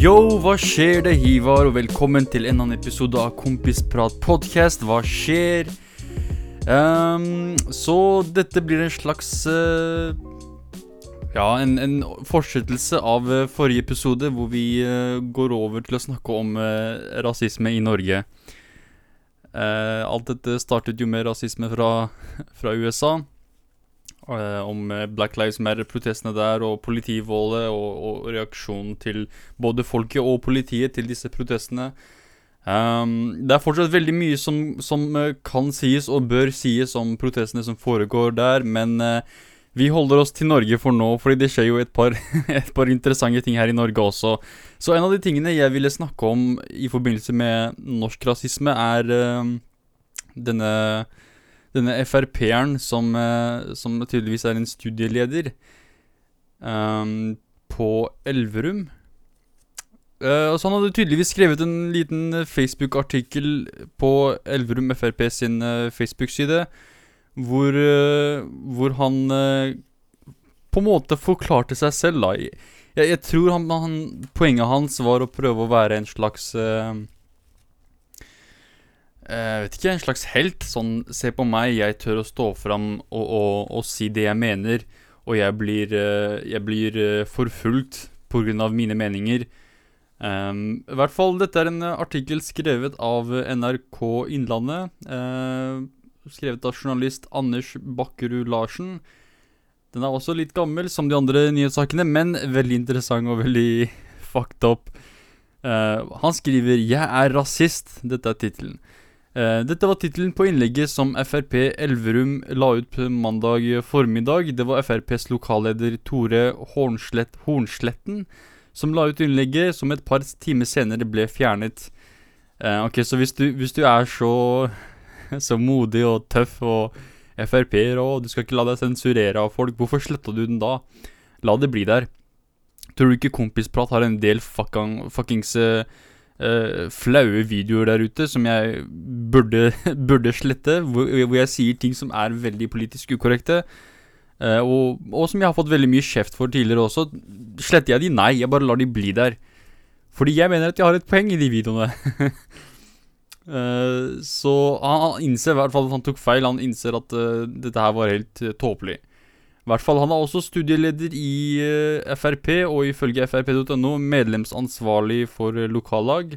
Yo, hva skjer det, Hivar, og velkommen til en annen episode av Kompisprat podcast. Hva skjer? Um, så dette blir en slags uh, Ja, en, en fortsettelse av eh, forrige episode, hvor vi uh, går over til å snakke om uh, rasisme i Norge. Alt dette startet jo med rasisme fra, fra USA. Eh, om eh, Black Lives Matter-protestene der, og politivoldet, og, og reaksjonen til både folket og politiet til disse protestene. Um, det er fortsatt veldig mye som, som eh, kan sies og bør sies om protestene som foregår der, men uh, vi holder oss til Norge for nå, fordi det skjer jo et par, et par interessante ting her i Norge også. Så en av de tingene jeg ville snakke om i forbindelse med norsk rasisme, er uh, denne, denne Frp-eren som, eh, som tydeligvis er en studieleder um, på Elverum. Eh, så han hadde tydeligvis skrevet en liten Facebook-artikkel på Elverum Frp sin uh, Facebook-side, hvor, uh, hvor han på en måte forklarte seg selv, da. Jeg, jeg tror han, han, poenget hans var å prøve å være en slags Jeg vet ikke, en slags helt. Sånn, se på meg, jeg tør å stå fram og, og, og si det jeg mener, og jeg blir, eh, jeg blir eh, forfulgt av mine meninger. Um, I hvert fall, dette er en eh, artikkel skrevet av NRK Innlandet. Uh, skrevet av journalist Anders Bakkerud Larsen. Den er også litt gammel, som de andre nyhetssakene, men veldig interessant og veldig fucked up. Uh, han skriver 'Jeg er rasist'. Dette er tittelen. Eh, dette var tittelen på innlegget som Frp Elverum la ut på mandag formiddag. Det var FrPs lokalleder Tore Hornslett, Hornsletten som la ut innlegget, som et par timer senere ble fjernet. Eh, ok, så hvis du, hvis du er så, så modig og tøff og Frp-er og du skal ikke la deg sensurere av folk, hvorfor sletta du den da? La det bli der. Tror du ikke Kompisprat har en del fucking, fuckings eh, eh, flaue videoer der ute som jeg burde, burde slette, hvor, hvor jeg sier ting som er veldig politisk ukorrekte? Uh, og, og som jeg har fått veldig mye kjeft for tidligere også. Sletter jeg de? Nei, jeg bare lar de bli der. Fordi jeg mener at jeg har et poeng i de videoene. uh, så han, han innser i hvert fall at han tok feil. Han innser at dette her var helt uh, tåpelig. I hvert fall, Han er også studieleder i eh, Frp, og ifølge frp.no medlemsansvarlig for eh, lokallag.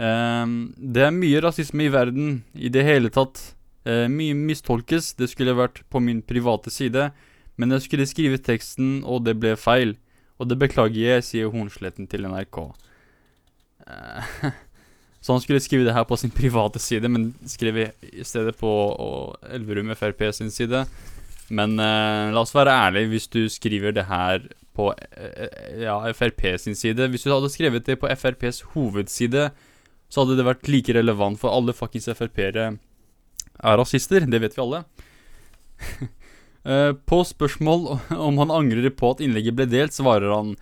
Ehm, det er mye rasisme i verden i det hele tatt. Eh, mye mistolkes. Det skulle vært på min private side, men jeg skulle skrive teksten, og det ble feil. Og det beklager jeg, sier Hornsletten til NRK. Så han skulle skrive det her på sin private side, men skrev i stedet på Elverum Frp sin side. Men eh, la oss være ærlige, hvis du skriver det her på eh, ja, Frp sin side Hvis du hadde skrevet det på FrPs hovedside, så hadde det vært like relevant, for alle fuckings Frp-ere er rasister. Det vet vi alle. Eh, på spørsmål om han angrer på at innlegget ble delt, svarer han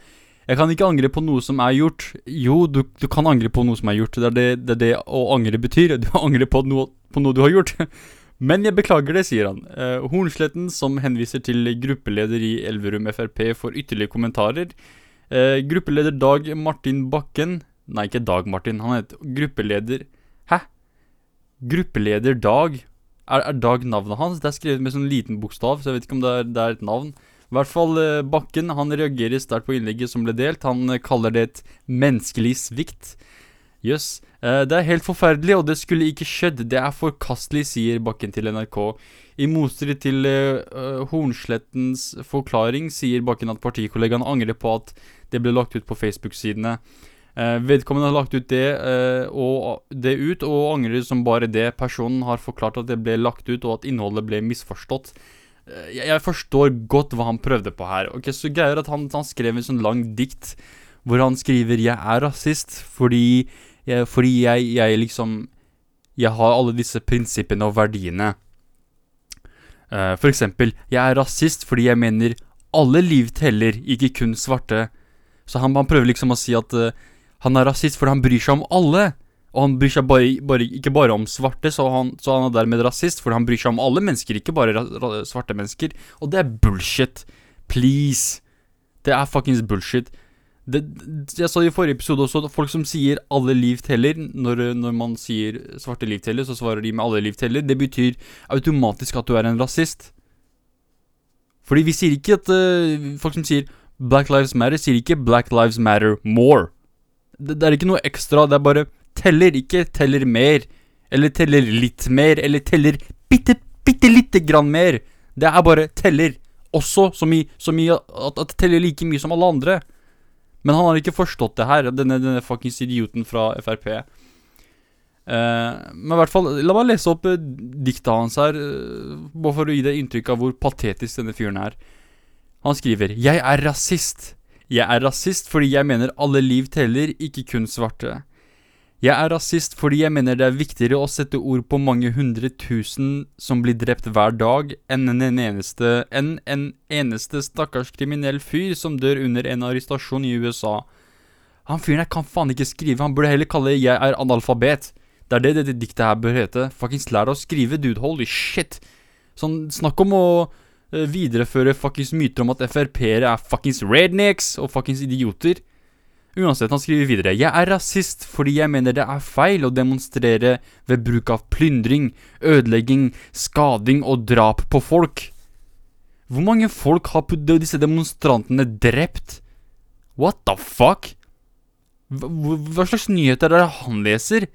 Jeg kan ikke angre på noe som er gjort. Jo, du, du kan angre på noe som er gjort. Det er det, det, er det å angre betyr. Du angrer på noe, på noe du har gjort. Men jeg beklager det, sier han. Eh, Hornsletten, som henviser til gruppeleder i Elverum Frp, får ytterligere kommentarer. Eh, gruppeleder Dag Martin Bakken Nei, ikke Dag Martin. Han heter gruppeleder Hæ? Gruppeleder Dag? Er, er Dag navnet hans? Det er skrevet med sånn liten bokstav, så jeg vet ikke om det er, det er et navn. I hvert fall eh, Bakken han reagerer sterkt på innlegget som ble delt. Han eh, kaller det et menneskelig svikt. Jøss. Eh, det er helt forferdelig, og det skulle ikke skjedd. Det er forkastelig, sier Bakken til NRK. I motstrid til eh, eh, Hornslettens forklaring sier Bakken at partikollegaen angrer på at det ble lagt ut på Facebook-sidene. Uh, vedkommende har lagt ut det, uh, og, det ut, og angrer som bare det. Personen har forklart at det ble lagt ut, og at innholdet ble misforstått. Eh, jeg, jeg forstår godt hva han prøvde på her. Ok, Så greier at han, han skrev en sånn lang dikt hvor han skriver 'Jeg er rasist fordi jeg, fordi jeg, jeg liksom Jeg har alle disse prinsippene og verdiene. Uh, for eksempel, jeg er rasist fordi jeg mener alle liv teller, ikke kun svarte. Så han, han prøver liksom å si at uh, han er rasist fordi han bryr seg om alle. Og han bryr seg bare, bare, ikke bare om svarte, så han, så han er dermed rasist fordi han bryr seg om alle mennesker, ikke bare svarte mennesker. Og det er bullshit. Please. Det er fuckings bullshit. Det, Jeg sa i forrige episode også at folk som sier 'alle liv teller', når, når man sier 'svarte liv teller', så svarer de med 'alle liv teller'. Det betyr automatisk at du er en rasist. Fordi vi sier ikke at uh, Folk som sier 'Black Lives Matter', sier ikke 'Black Lives Matter more'. Det, det er ikke noe ekstra, det er bare teller, ikke teller mer. Eller teller litt mer, eller teller bitte, bitte lite grann mer. Det er bare teller. Også som i, som i at, at teller like mye som alle andre. Men han har ikke forstått det her, denne, denne fuckings idioten fra Frp. Uh, men i hvert fall, la meg lese opp uh, diktet hans her, uh, bare for å gi deg inntrykk av hvor patetisk denne fyren er. Han skriver 'Jeg er rasist'. Jeg er rasist fordi jeg mener alle liv teller, ikke kun svarte. Jeg er rasist fordi jeg mener det er viktigere å sette ord på mange hundre tusen som blir drept hver dag, enn en eneste, enn en eneste stakkars kriminell fyr som dør under en arrestasjon i USA. Han fyren her kan faen ikke skrive, han burde heller kalle 'jeg er analfabet'. Det er det dette diktet her bør hete. Fuckings lær deg å skrive, dude. Holy shit. Sånn, snakk om å uh, videreføre fuckings myter om at Frp-ere er fuckings rednecks og fuckings idioter. Uansett, han skriver videre Jeg er rasist fordi jeg mener det er feil å demonstrere ved bruk av plyndring, ødelegging, skading og drap på folk. Hvor mange folk har disse demonstrantene drept? What the fuck? Hva, slags nyheter er det han leser?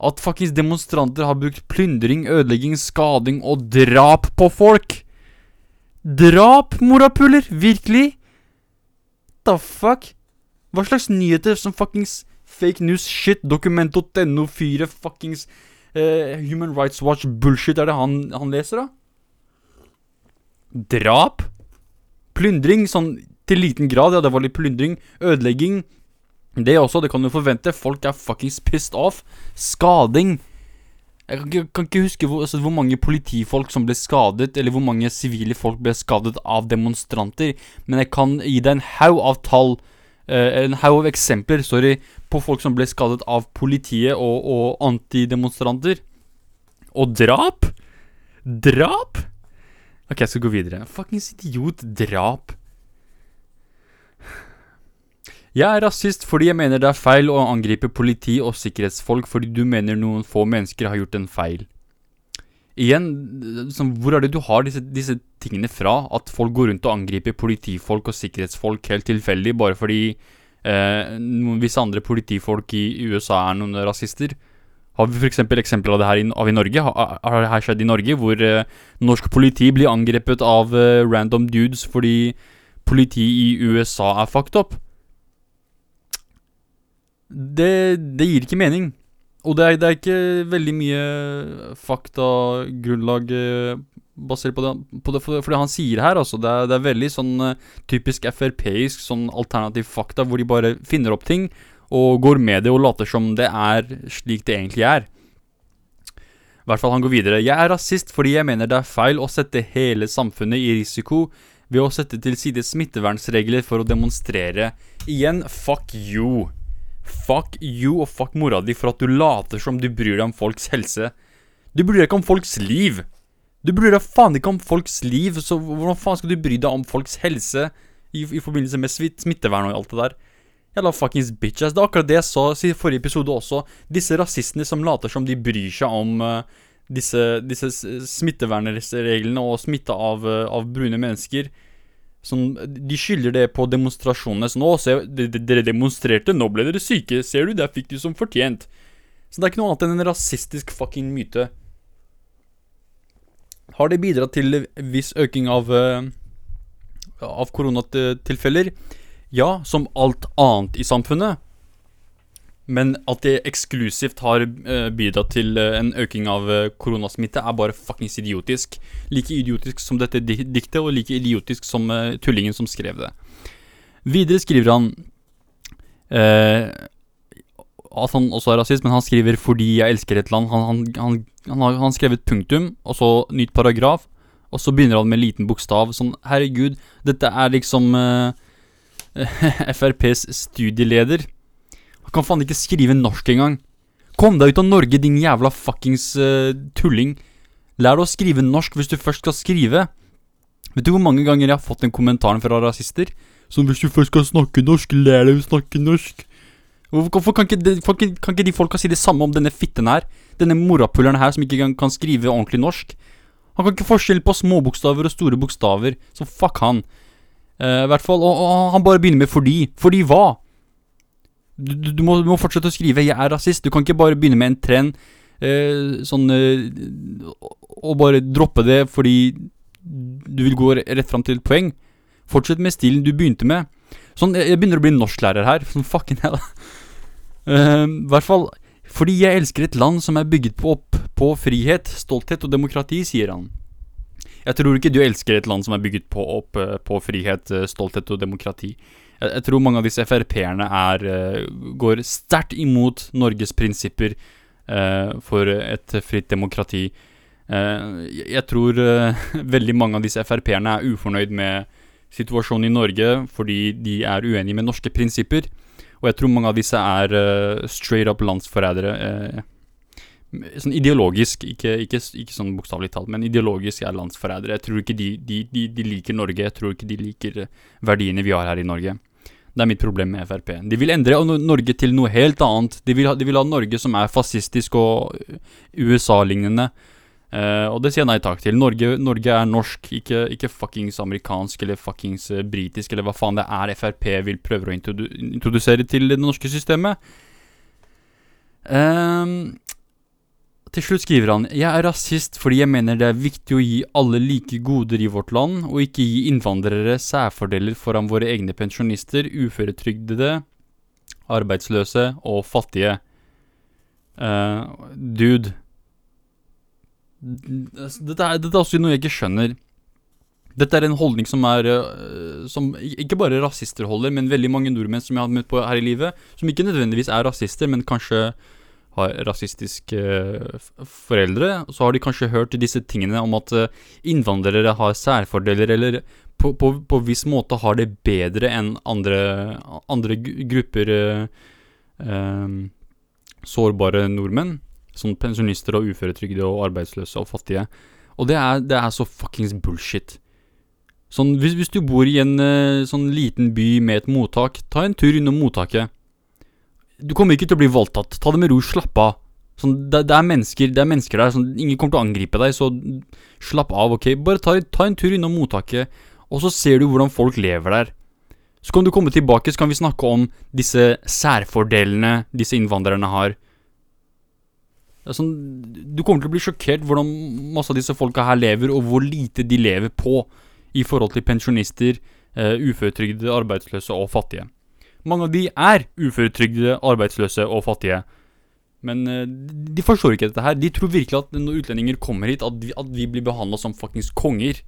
At fuckings demonstranter har brukt plyndring, ødelegging, skading og drap på folk? Drap, morapuler? Virkelig? The fuck? Hva slags nyheter som fuckings fake news shit, dokument.no, fyre fuckings uh, Human Rights Watch bullshit er det han, han leser, da? Drap? Plyndring, sånn til liten grad, ja, det var litt plyndring. Ødelegging. Det også, det kan du forvente. Folk er fuckings pissed off. Skading. Jeg kan kan ikke huske hvor, altså, hvor, mange politifolk som ble skadet, eller hvor mange sivile folk ble skadet av demonstranter, men jeg kan gi deg en haug av tall en haug av eksempler sorry, på folk som ble skadet av politiet og, og antidemonstranter. Og drap? Drap? Ok, jeg skal gå videre. Fuckings idiot. Drap. Jeg er rasist fordi jeg mener det er feil å angripe politi og sikkerhetsfolk fordi du mener noen få mennesker har gjort en feil. Igjen, liksom, hvor er det du har disse, disse, tingene fra? At folk går rundt og angriper politifolk og sikkerhetsfolk helt tilfeldig bare fordi eh, noen visse andre politifolk i USA er noen rasister? Har vi f.eks. eksempler av det her i, av i Norge? Har, har det her skjedd i Norge, hvor eh, norsk politi blir angrepet av eh, random dudes fordi politi i USA er fucked up? Det, det gir ikke mening. Og det er, det er, ikke veldig mye faktagrunnlag eh, basert på det, på det, for, det han sier her. Altså. Det, er, det er veldig sånn uh, typisk Frp-isk sånn alternativ fakta, hvor de bare finner opp ting og går med det og later som det er slik det egentlig er. I hvert fall han går videre. Jeg er rasist fordi jeg mener det er feil å sette hele samfunnet i risiko ved å sette til side smittevernsregler for å demonstrere. Igjen, fuck you. Fuck you og fuck mora di for at du later som du bryr deg om folks helse. Du bryr deg ikke om folks liv. Du bryr deg faen ikke om folks liv, så hvordan faen skal du bry deg om folks helse i, i forbindelse med smittevern og alt det der? Jævla fuckings bitches. Det er akkurat det jeg sa i forrige episode også. Disse rasistene som later som de bryr seg om uh, disse, disse smittevernreglene og smitte av, uh, av brune mennesker. Sånn, de skylder det på demonstrasjonene. Så nå, se, dere demonstrerte, nå ble dere syke. Ser du, der fikk du som fortjent. Så det er ikke noe annet enn en rasistisk fucking myte. Har det bidratt til viss øking av uh, Av koronatilfeller? Ja, som alt annet i samfunnet. Men at det eksklusivt har uh, bidratt til uh, en øking av uh, koronasmitte, er bare fuckings idiotisk. Like idiotisk som dette diktet, og like idiotisk som tullingen som skrev det. Videre skriver han at han også er rasist, men han skriver 'fordi jeg elsker et land'. Han, han, han, han har, skrevet punktum, og så nytt paragraf, og så begynner han med en liten bokstav. Sånn, herregud, dette er liksom FrPs studieleder. Kan faen ikke skrive norsk engang. Kom deg ut av Norge, din jævla fuckings uh, tulling. Lær deg å skrive norsk hvis du først skal skrive. Vet du hvor mange ganger jeg har fått den kommentaren fra rasister? Som hvis du først skal snakke norsk, lær deg å snakke norsk. Hvorfor, kan, ikke de, kan, ikke, de folka si det samme om denne fitten her? Denne morapuleren her som ikke kan skrive ordentlig norsk? Han kan ikke forskjell på små bokstaver og store bokstaver, så fuck han. Eh, I hvert fall, og, og han bare begynner med 'fordi'. Fordi hva? Du, du, må, du, må, fortsette å skrive 'jeg er rasist'. Du kan ikke bare begynne med en trend eh, sånn eh, Og bare droppe det fordi du vil gå rett fram til poeng. Fortsett med stilen du begynte med. Sånn, jeg, jeg begynner å bli norsklærer her. Sånn fucking hell. I hvert fall fordi jeg elsker et land som er bygget på opp på frihet, stolthet og demokrati, sier han. Jeg tror ikke du elsker et land som er bygget på opp på frihet, stolthet og demokrati. Jeg, jeg tror mange av disse Frp-erne er går sterkt imot Norges prinsipper eh, for et fritt demokrati. Eh, jeg tror eh, veldig mange av disse Frp-erne er ufornøyd med situasjonen i Norge fordi de er uenige med norske prinsipper. Og jeg tror mange av disse er uh, straight up landsforrædere. Uh, sånn ideologisk, ikke, ikke, ikke sånn bokstavelig talt, men ideologisk er landsforrædere. Jeg tror ikke de, de, de, de, liker Norge. Jeg tror ikke de liker verdiene vi har her i Norge. Det er mitt problem med Frp. De vil endre Norge til noe helt annet. De vil ha, de vil ha Norge som er fascistisk og USA-lignende. Uh, og det sier jeg nei takk til. Norge, Norge er norsk, ikke, ikke, fuckings amerikansk eller fuckings uh, britisk eller hva faen det er Frp vil prøve å introdu introdusere til det norske systemet. Um, til slutt skriver han Jeg er rasist fordi jeg mener det er viktig å gi alle like goder i vårt land, og ikke gi innvandrere særfordeler foran våre egne pensjonister, uføretrygdede, arbeidsløse og fattige. Uh, dude. Dette er, dette er også noe jeg ikke skjønner. Dette er en holdning som er uh, Som ikke bare rasister holder, men veldig mange nordmenn som jeg har møtt på her i livet, som ikke nødvendigvis er rasister, men kanskje har rasistiske uh, foreldre. Så har de kanskje hørt disse tingene om at uh, innvandrere har særfordeler, eller på, på, på viss måte har det bedre enn andre, andre grupper sårbare nordmenn. Sånn pensjonister og uføretrygde og arbeidsløse og fattige. Og det er, det er så fuckings bullshit. Sånn, hvis, hvis, du bor i en sånn liten by med et mottak, ta en tur innom mottaket. Du kommer ikke til å bli voldtatt. Ta det med ro, slapp av. Sånn, det, det, er mennesker, det er mennesker der. Sånn, ingen kommer til å angripe deg, så slapp av, ok? Bare ta, ta en tur innom mottaket, og så ser du hvordan folk lever der. Så kan du komme tilbake, så kan vi snakke om disse særfordelene disse innvandrerne har. Sånn, du kommer til å bli sjokkert hvordan masse av disse folka her lever, og hvor lite de lever på i forhold til pensjonister, uh, uføretrygdede, arbeidsløse og fattige. Mange av de er uføretrygdede, arbeidsløse og fattige. Men uh, de forstår ikke dette her. De tror virkelig at når utlendinger kommer hit, at vi, at vi blir behandla som fuckings konger.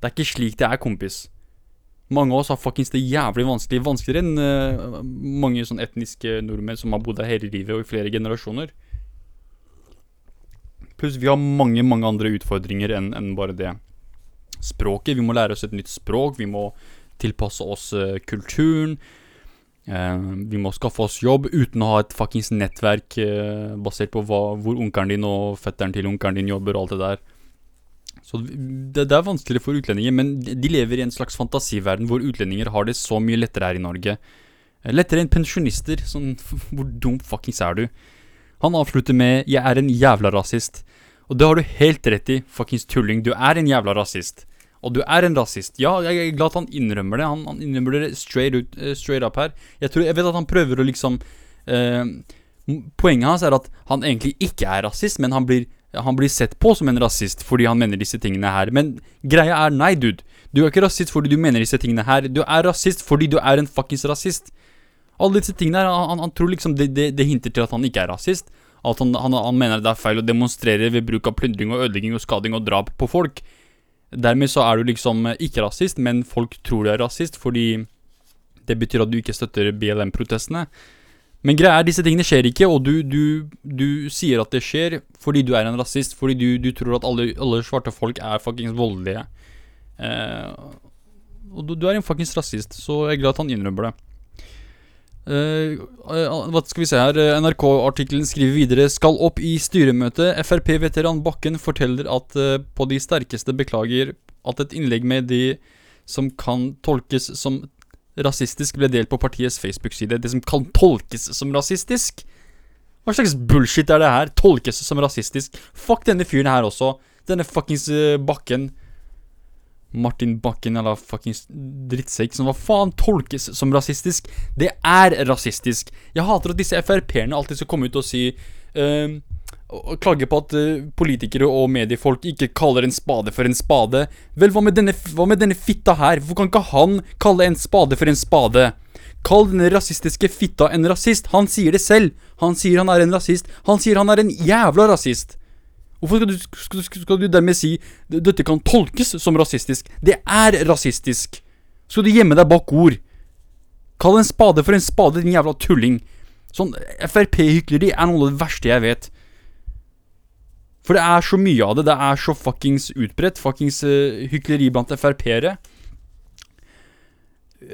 Det er ikke slik det er, kompis. Mange av oss har fuckings det jævlig vanskelig. Vanskeligere enn uh, mange sånn etniske nordmenn som har bodd her hele livet og i flere generasjoner. Pluss vi har mange, mange andre utfordringer enn en bare det. Språket. Vi må lære oss et nytt språk. Vi må tilpasse oss uh, kulturen. Uh, vi må skaffe oss jobb uten å ha et fuckings nettverk uh, basert på hva, hvor onkelen din og fetteren til onkelen din jobber og alt det der. Så det, det, er vanskeligere for utlendinger, men de lever i en slags fantasiverden hvor utlendinger har det så mye lettere her i Norge. Lettere enn pensjonister. Sånn, hvor dum fuckings er du? Han avslutter med 'Jeg er en jævla rasist'. Og det har du helt rett i, fuckings tulling. Du er en jævla rasist. Og du er en rasist. Ja, jeg er glad at han innrømmer det. Han, han innrømmer det straight, ut, uh, straight up her. Jeg, tror, jeg vet at han prøver å liksom eh, Poenget hans er at han egentlig ikke er rasist, men han blir, han blir sett på som en rasist fordi han mener disse tingene her. Men greia er nei, dude. Du er ikke rasist fordi du mener disse tingene her. Du er rasist fordi du er en fuckings rasist. Alle disse tingene her, han, han tror liksom det, det, det, hinter til at han ikke er rasist. At han, han, han, mener det er feil å demonstrere ved bruk av plyndring og ødelegging og skading og drap på folk. Dermed så er du liksom ikke rasist, men folk tror du er rasist fordi det betyr at du ikke støtter BLM-protestene. Men greia er, disse tingene skjer ikke, og du, du, du, sier at det skjer fordi du er en rasist. Fordi du, du tror at alle, alle, svarte folk er fuckings voldelige. Eh, og du, er en fuckings rasist, så jeg er glad at han innrømmer det. Uh, hva skal vi se her NRK-artikkelen skriver videre Skal opp i styremøte Frp-veteran Bakken forteller at uh, på de sterkeste beklager at et innlegg med de som kan tolkes som rasistisk ble delt på partiets Facebook-side. Det som kan tolkes som rasistisk. Hva slags bullshit er det her? Tolkes som rasistisk? Fuck denne fyren her også. Denne fuckings uh, Bakken. Martin Bakken eller fuckings drittsekk som hva faen tolkes som rasistisk? Det er rasistisk. Jeg hater at disse Frp-erne alltid skal komme ut og si uh, og klage på at uh, politikere og mediefolk ikke kaller en spade for en spade. Vel, hva med, denne, hva med denne fitta her? Hvorfor kan ikke han kalle en spade for en spade? Kall denne rasistiske fitta en rasist. Han sier det selv. Han sier han er en rasist. Han sier han er en jævla rasist. Hvorfor skal du, skal, skal du dermed si dette kan tolkes som rasistisk? Det er rasistisk. Skal du gjemme deg bak ord? Kall en spade for en spade, din jævla tulling. Sånn Frp-hykleri er noe av det verste jeg vet. For det er så mye av det. Det er så fuckings utbredt. Fuckings uh, hykleri blant Frp-ere.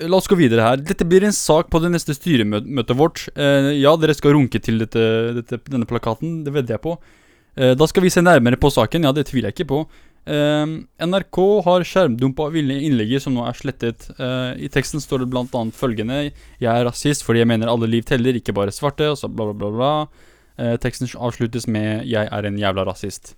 La oss gå videre her. Dette blir en sak på det neste styremøtet vårt. Uh, ja, dere skal runke til dette, dette, denne plakaten. Det vedder jeg på. Uh, da skal vi se nærmere på saken. Ja, det tviler jeg ikke på. NRK har skjermdumpa innlegget som nå er slettet. I teksten står det bl.a. følgende Jeg er rasist fordi jeg mener alle liv teller, ikke bare svarte. Og så bla, bla, bla. bla. Uh, teksten avsluttes med 'Jeg er en jævla rasist'.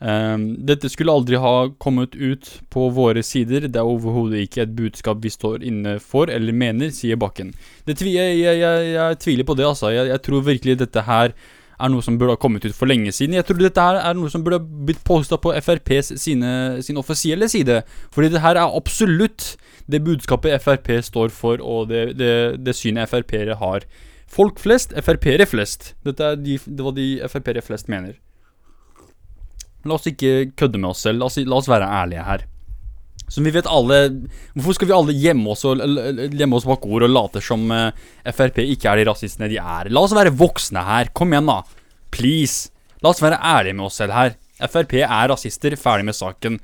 Um, dette skulle aldri ha kommet ut på våre sider. Det er overhodet ikke et budskap vi står inne for eller mener, sier Bakken. Tvi jeg, jeg, jeg, jeg, tviler på det, altså. Jeg, tror virkelig dette her er noe som burde ha kommet ut for lenge siden. Jeg tror dette her er noe som burde ha blitt posta på FrPs sine, sin offisielle side. Fordi det her er absolutt det budskapet Frp står for, og det, det, det synet Frp-ere har. Folk flest, Frp-ere flest. Dette er de, det var de Frp-ere flest mener. La oss ikke kødde med oss selv. La oss, la oss være ærlige her. Som vi vet alle Hvorfor skal vi alle gjemme oss, oss bak ord og late som uh, Frp ikke er de rasistene de er? La oss være voksne her. Kom igjen, da. Please. La oss være ærlige med oss selv her. Frp er rasister. Ferdig med saken.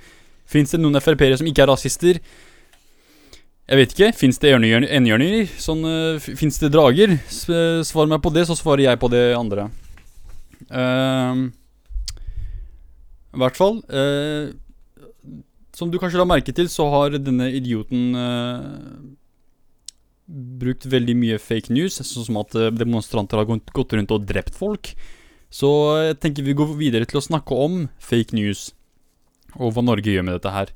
Fins det noen Frp-ere som ikke er rasister? Jeg vet ikke. Fins det enhjørninger? Sånn, uh, Fins det drager? Svar meg på det, så svarer jeg på det andre. Uh, I hvert fall uh, Som du kanskje la merke til, så har denne idioten uh, brukt veldig mye fake news, sånn som at demonstranter har gått rundt og drept folk. Så jeg tenker vi går videre til å snakke om fake news, og hva Norge gjør med dette her.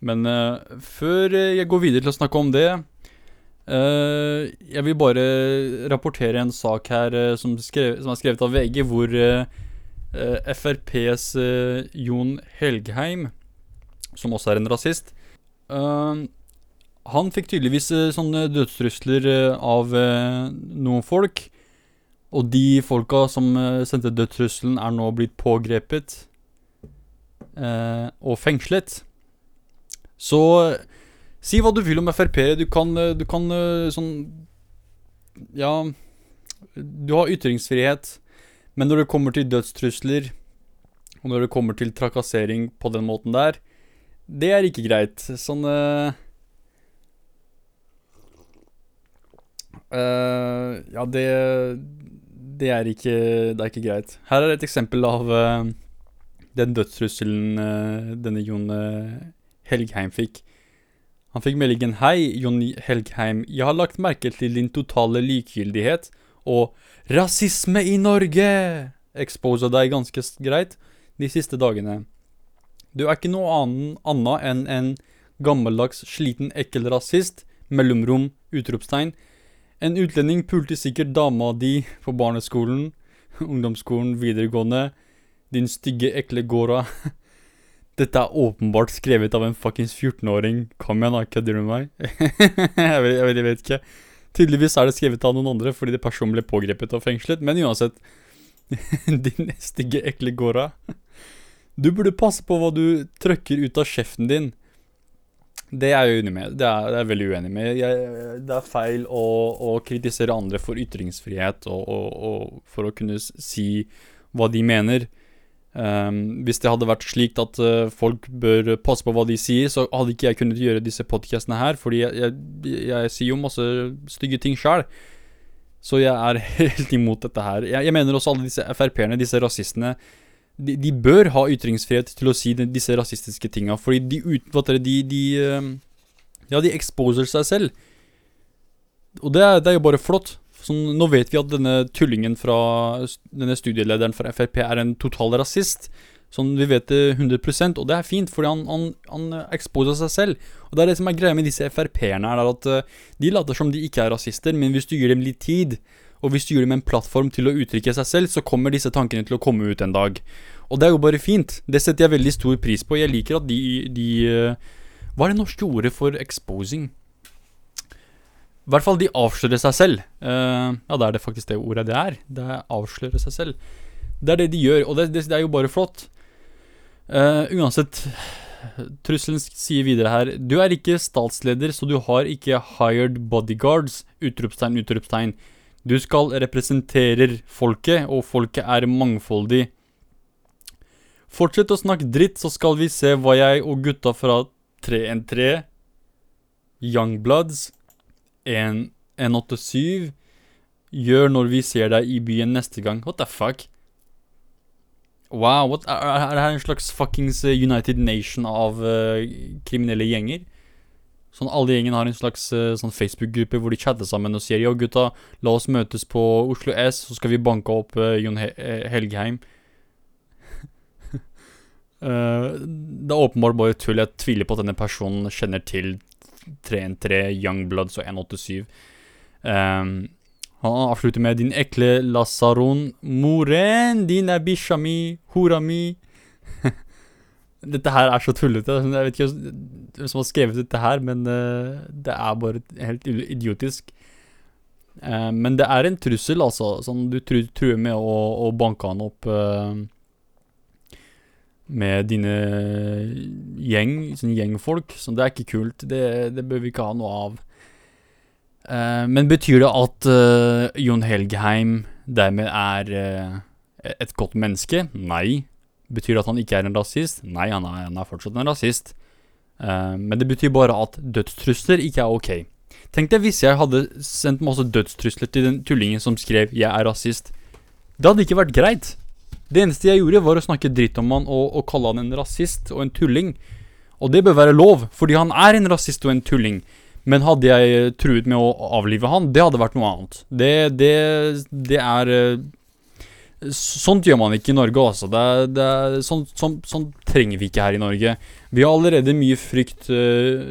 Men uh, før jeg går videre til å snakke om det uh, Jeg vil bare rapportere en sak her som, skrev, som, er skrevet av VG, hvor FrPs Jon Helgheim, som også er en rasist Han fikk tydeligvis sånne dødstrusler av noen folk. Og de folka som sendte dødstrusselen, er nå blitt pågrepet og fengslet. Så si hva du vil om Frp. Du kan, du kan sånn Ja, du har ytringsfrihet, men når det kommer til dødstrusler, og når det kommer til trakassering på den måten der, det er ikke greit. Sånn uh, Ja, det Det er ikke Det er ikke greit. Her er et eksempel av uh, den dødstrusselen denne Jon Helgheim fikk. Han fikk meldingen Hei, Jon Helgheim. Jeg har lagt merke til din totale likegyldighet og rasisme i Norge! Exposa deg ganske greit de siste dagene. Du er ikke noe annet enn en gammeldags, sliten, ekkel rasist. Mellomrom, utropstegn. En utlending pulte sikkert dama di på barneskolen, ungdomsskolen, videregående. Din stygge, ekle gåra. Dette er åpenbart skrevet av en fuckings 14-åring. Kom igjen, da. Kødder du med meg? jeg, vet, jeg, vet, jeg, vet, ikke. Tydeligvis er det skrevet av noen andre fordi det personen ble pågrepet og fengslet. Men uansett Din stygge, ekle gåra. Du burde passe på hva du trøkker ut av kjeften din. Det er jeg uenig med. Det er, det er veldig uenig med. Jeg, det er feil å, å, kritisere andre for ytringsfrihet og, og, og for å kunne si hva de mener. Um, hvis det hadde vært slik at uh, folk bør passe på hva de sier, så hadde ikke jeg kunnet gjøre disse podcastene her, fordi jeg, jeg, jeg sier jo masse stygge ting sjøl. Så jeg er helt imot dette her. Jeg, jeg mener også alle disse Frp-erne, disse rasistene, de, de, bør ha ytringsfrihet til å si de, disse rasistiske tinga, fordi de, utfatter de, de, uh, ja, de exposer seg selv. og det er, det er jo bare flott. Sånn, nå vet vi at denne tullingen fra Denne studielederen fra Frp er en total rasist. Sånn, Vi vet det 100 og det er fint, fordi han, han, han exposer seg selv. Og det er det som er greia med disse Frp-erne, er at eh, de later som de ikke er rasister, men hvis du gir dem litt tid, og hvis du gir dem en plattform til å uttrykke seg selv, så kommer disse tankene til å komme ut en dag. Og det er jo bare fint. Det setter jeg veldig stor pris på. Jeg liker at de, de eh, Hva er det norske ordet for exposing? I hvert fall de avslører seg selv. Uh, ja, det er det faktisk det ordet det er. Det er avsløre seg selv. Det er det de gjør, og det, det, det er jo bare flott. Uh, uansett, trusselen sier videre her Du er ikke statsleder, så du har ikke hired bodyguards! Utropstegn, utropstegn. Du skal representerer folket, og folket er mangfoldig. Fortsett å snakke dritt, så skal vi se hva jeg og gutta fra 313, Youngbloods, 187 gjør når vi ser deg i byen neste gang. What the fuck? Wow, what, er er det her en slags fuckings eh, United Nation av uh, kriminelle gjenger? Sånn alle gjengen har en slags eh, sånn Facebook-gruppe hvor de chatter sammen og sier Yo, gutta, la oss møtes på Oslo S, så skal vi banke opp uh, Jon He eh, Helgheim. uh, det er åpenbart bare tull. Jeg tviler på at denne personen kjenner til 313, Youngbloods og 187. Um, han avslutter med 'din ekle lasaron, moren din er bikkja mi, hora mi'. Dette her er så tullete. Jeg vet ikke hvem som har skrevet dette her, men uh, det er bare helt idiotisk. Uh, men det er en trussel, altså. Sånn, du tru- truer med å, å banke han opp uh, med dine gjeng, sånn gjengfolk. Så det er ikke kult. Det, det bør vi ikke ha noe av. Men betyr det at Jon Helgheim dermed er et godt menneske? Nei. Betyr det at han ikke er en rasist? Nei, han er, han er fortsatt en rasist. Uh, men det betyr bare at dødstrusler ikke er ok. Tenk deg hvis jeg hadde sendt masse dødstrusler til den tullingen som skrev 'jeg er rasist'. Det hadde ikke vært greit. Det eneste jeg gjorde, var å snakke dritt om han og, og kalle han en rasist og en tulling. Og det bør være lov, fordi han er en rasist og en tulling. Men hadde jeg truet med å avlive han, det hadde vært noe annet. Det, det, det er eh, Sånt gjør man ikke i Norge, altså. Det, det, er- sånn, sånn, trenger vi ikke her i Norge. Vi har allerede mye frykt uh,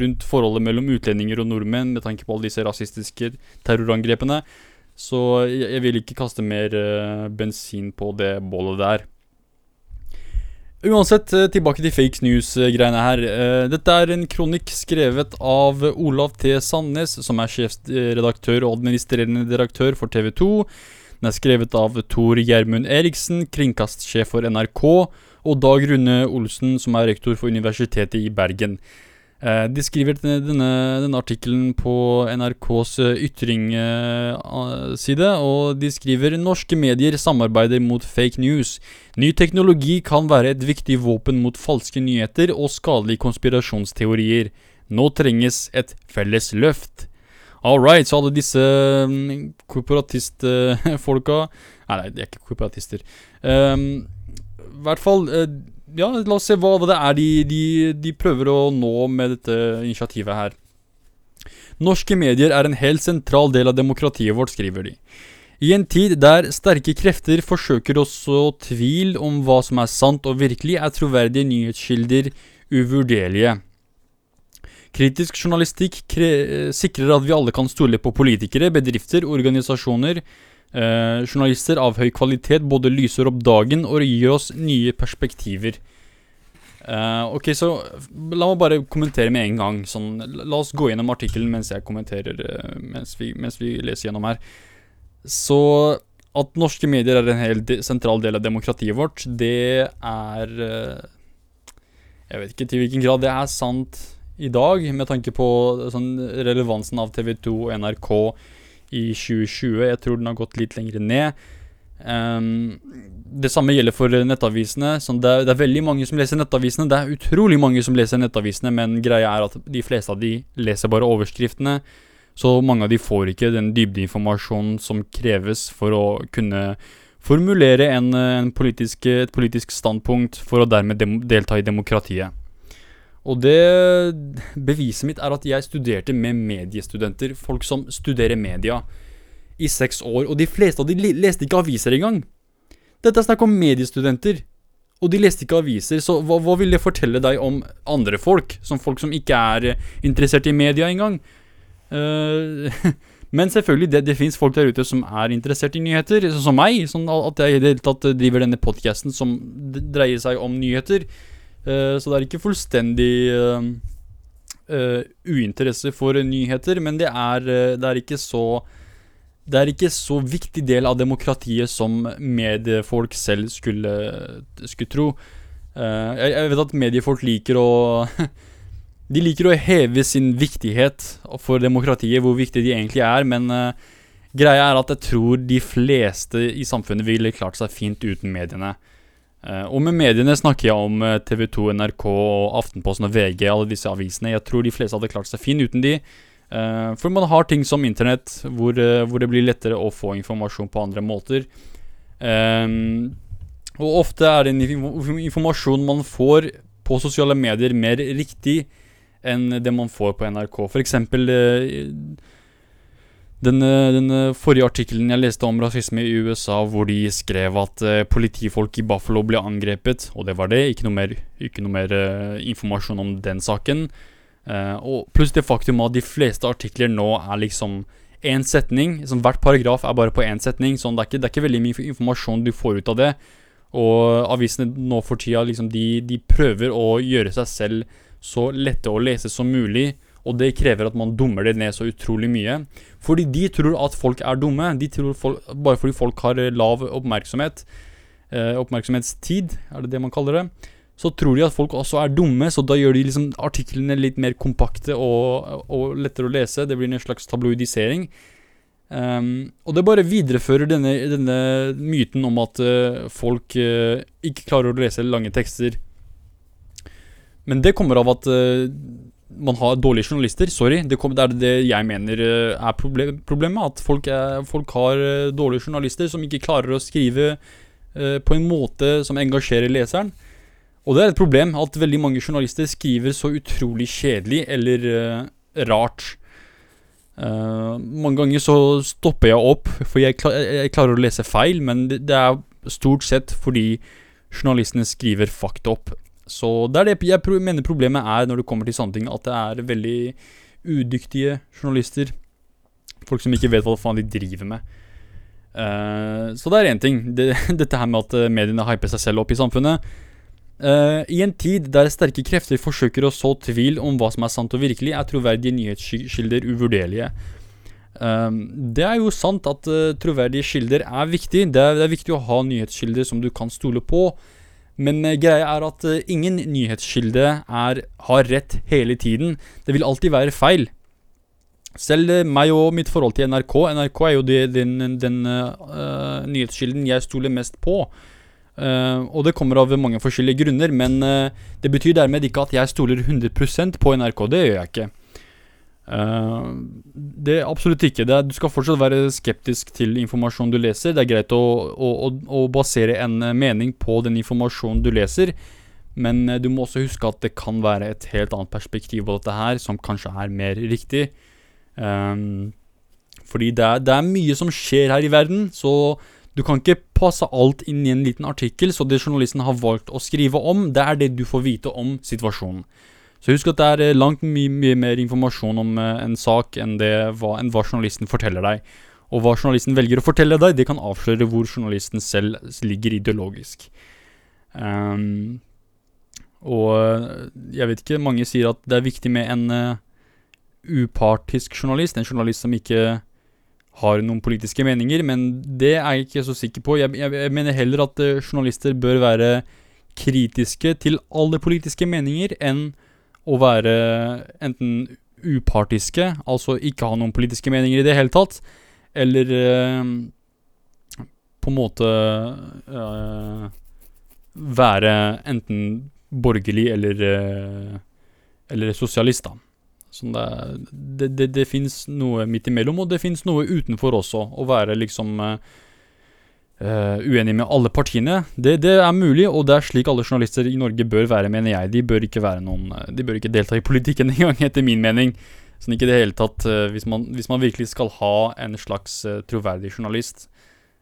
rundt forholdet mellom utlendinger og nordmenn med tanke på alle disse rasistiske terrorangrepene. Så jeg, jeg vil ikke kaste mer uh, bensin på det bålet der. Uansett, eh, tilbake til fake news-greiene her. Dette er en kronikk skrevet av Olav T. Sandnes, som er sjefsredaktør og administrerende direktør for TV 2. Den er skrevet av Tor Gjermund Eriksen, kringkastsjef for NRK, og Dag Rune Olsen, som er rektor for Universitetet i Bergen. Eh, De skriver denne, denne, artikkelen på NRKs eh, og de skriver norske medier samarbeider mot fake news. Ny teknologi kan være et viktig våpen mot falske nyheter og skadelige konspirasjonsteorier. Nå trenges et felles løft. All right, så alle disse mm, korporatistfolka Nei, nei, de er ikke korporatister. Um, I hvert fall eh, Ja, la oss se hva det er de, de, de prøver å nå med dette initiativet her. Norske medier er en helt sentral del av demokratiet vårt, skriver de. I en tid der sterke krefter forsøker å så tvil om hva som er sant og virkelig, er troverdige nyhetskilder uvurderlige. Kritisk journalistikk kre sikrer at vi alle kan stole på politikere, bedrifter, organisasjoner. Eh, journalister av høy kvalitet både lyser opp dagen og gir oss nye perspektiver. Eh, ok, så la meg bare kommentere med en gang. Sånn, la oss gå gjennom artikkelen mens jeg kommenterer eh, mens, vi, mens vi leser gjennom her. Så at norske medier er en helt sentral del av demokratiet vårt, det er eh, Jeg vet ikke til hvilken grad det er sant i dag, med tanke på sånn, relevansen av TV2 og NRK i 2020. Jeg tror den har gått litt lenger ned. Um, det samme gjelder for nettavisene. Sånn det, er, det er veldig mange som leser nettavisene. Det er utrolig mange som leser nettavisene, men greia er at de fleste av de leser bare overskriftene. Så mange av de får ikke den dybdeinformasjonen som kreves for å kunne formulere en, en politisk, et politisk standpunkt for å dermed delta i demokratiet. Og det beviset mitt er at jeg studerte med mediestudenter, folk som studerer media, i seks år, og de fleste av de leste ikke aviser engang. Dette er snakk om mediestudenter, og de leste ikke aviser, så hva, hva vil det fortelle deg om andre folk? Som folk som ikke er interessert i media engang? Uh, Men selvfølgelig, det, det fins folk der ute som er interessert i nyheter, som meg. Sånn at jeg i det hele tatt driver denne podkasten som dreier seg om nyheter. Uh, så det er ikke fullstendig uh, uh, uinteresse for nyheter, men det er, det er ikke så det er ikke så viktig del av demokratiet som mediefolk selv skulle, skulle tro. Jeg, jeg vet at mediefolk liker å De liker å heve sin viktighet for demokratiet, hvor viktig de egentlig er, men greia er at jeg tror de fleste i samfunnet ville klart seg fint uten mediene. Uh, og med mediene snakker jeg om uh, TV 2, NRK, Aftenposten og VG, alle disse avisene. Jeg tror de fleste hadde klart seg fint uten de. for man har ting som internett, hvor, hvor, det blir lettere å få informasjon på andre måter. Og ofte er den informasjonen man får på sosiale medier, mer riktig enn det man får på NRK. For eksempel eh, den, den, forrige artikkelen jeg leste om rasisme i USA, hvor de skrev at uh, politifolk i Buffalo ble angrepet, og det var det. Ikke noe mer, ikke noe mer informasjon om den saken. Og pluss det faktum at de fleste artikler nå er liksom én setning. Liksom hvert paragraf er bare på én setning, så det er, ikke, det er ikke veldig mye informasjon du får ut av det. Og avisene nå for tida, liksom, de, de prøver å gjøre seg selv så lette å lese som mulig. Og det krever at man dummer det ned så utrolig mye. Fordi de tror at folk er dumme. De tror folk, Bare fordi folk har eh, lav oppmerksomhet, eh, oppmerksomhetstid, er det det man kaller det, så tror de at folk også er dumme, så da gjør de liksom artiklene litt mer kompakte og, og lettere å lese. Det blir en slags tabloidisering. Um, og det bare viderefører denne, denne myten om at uh, folk uh, ikke klarer å lese lange tekster men det kommer av at uh, man har dårlige journalister. Sorry. Det, kom, det er det jeg mener uh, er problem, problemet. At folk, er, folk har uh, dårlige journalister som ikke klarer å skrive på en måte som engasjerer leseren. Og det er et problem at veldig mange journalister skriver så utrolig kjedelig eller rart. mange ganger så stopper jeg opp, for jeg, klar, jeg klarer å lese feil, men det, det er stort sett fordi journalistene skriver fakta opp. Så det er det jeg mener problemet er når det kommer til sånne ting, at det er veldig udyktige journalister. Folk som ikke vet hva faen de driver med. Uh, så det er én ting. Det, dette her med at eh, mediene hyper seg selv opp i samfunnet. Uh, I en tid der sterke krefter forsøker å så tvil om hva som er sant og virkelig, er troverdige nyhetskilder uvurderlige. Uh, det er jo sant at troverdige kilder er viktig. Det er, det er viktig å ha nyhetskilder som du kan stole på. Men uh, greia er at uh, ingen nyhetskilde er, har rett hele tiden. Det vil alltid være feil. Selv uh, meg og mitt forhold til NRK NRK er jo den, den, den nyhetskilden jeg stoler mest på. og det kommer av mange forskjellige grunner, men det betyr dermed ikke at jeg stoler 100% på NRK. Det gjør jeg ikke. Uh, det er absolutt ikke. Er, du skal fortsatt være skeptisk til informasjonen du leser. Det er greit å, å, å, å basere en mening på den informasjonen du leser, men uh, du må også huske at det kan være et helt annet perspektiv på dette her, som kanskje er mer riktig. Um, fordi det er, det er, mye som skjer her i verden, så du kan ikke passe alt inn i en liten artikkel. Så det journalisten har valgt å skrive om, det er det du får vite om situasjonen. Så husk at det er eh, langt mye, mye mer informasjon om uh, en sak enn, det, hva, enn hva journalisten forteller deg. Og hva journalisten velger å fortelle deg, det kan avsløre hvor journalisten selv ligger ideologisk. Um, og eh, jeg vet ikke, mange sier at det er viktig med en uh, upartisk journalist. En journalist som ikke har noen politiske meninger, men det er jeg ikke så sikker på. Jeg, jeg, jeg mener heller at uh, journalister bør være kritiske til alle politiske meninger enn å være enten upartiske, altså ikke ha noen politiske meninger i det hele tatt, eller eh, på en måte eh, være enten borgerlig eller, eh, eller sosialist, da. Sånn det, det, det, det fins noe midt imellom, og det fins noe utenfor også. Å være liksom uh, uenig med alle partiene. Det, det, er mulig, og det er slik alle journalister i Norge bør være, mener jeg. De bør ikke være noen eh, De bør ikke delta i politikken engang, etter min mening. Sånn ikke det hele tatt uh, hvis, man, hvis, man, virkelig skal ha en slags uh, troverdig journalist,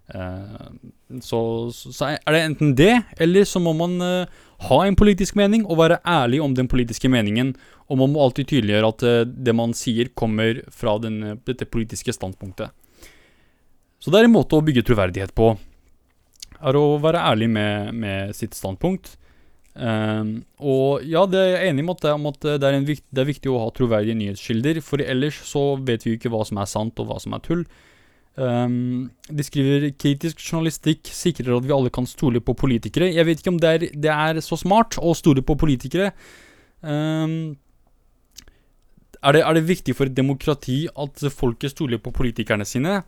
så, så, er det enten det, eller så må man ha en politisk mening og være ærlig om den politiske meningen. Og man må alltid tydeliggjøre at det man sier, kommer fra den, dette politiske standpunktet. Så det er en måte å bygge troverdighet på. Er å være ærlig med, med sitt standpunkt. Um, og ja, det er jeg enig med om at det er, vikt, det er, viktig å ha troverdige nyhetskilder, for ellers så vet vi jo ikke hva som er sant og hva som er tull. Um, de skriver kritisk journalistikk sikrer at vi alle kan stole på politikere. Jeg vet ikke om det er, det er så smart å stole på politikere. Um, er, det, er det viktig for et demokrati at folket stoler på politikerne sine?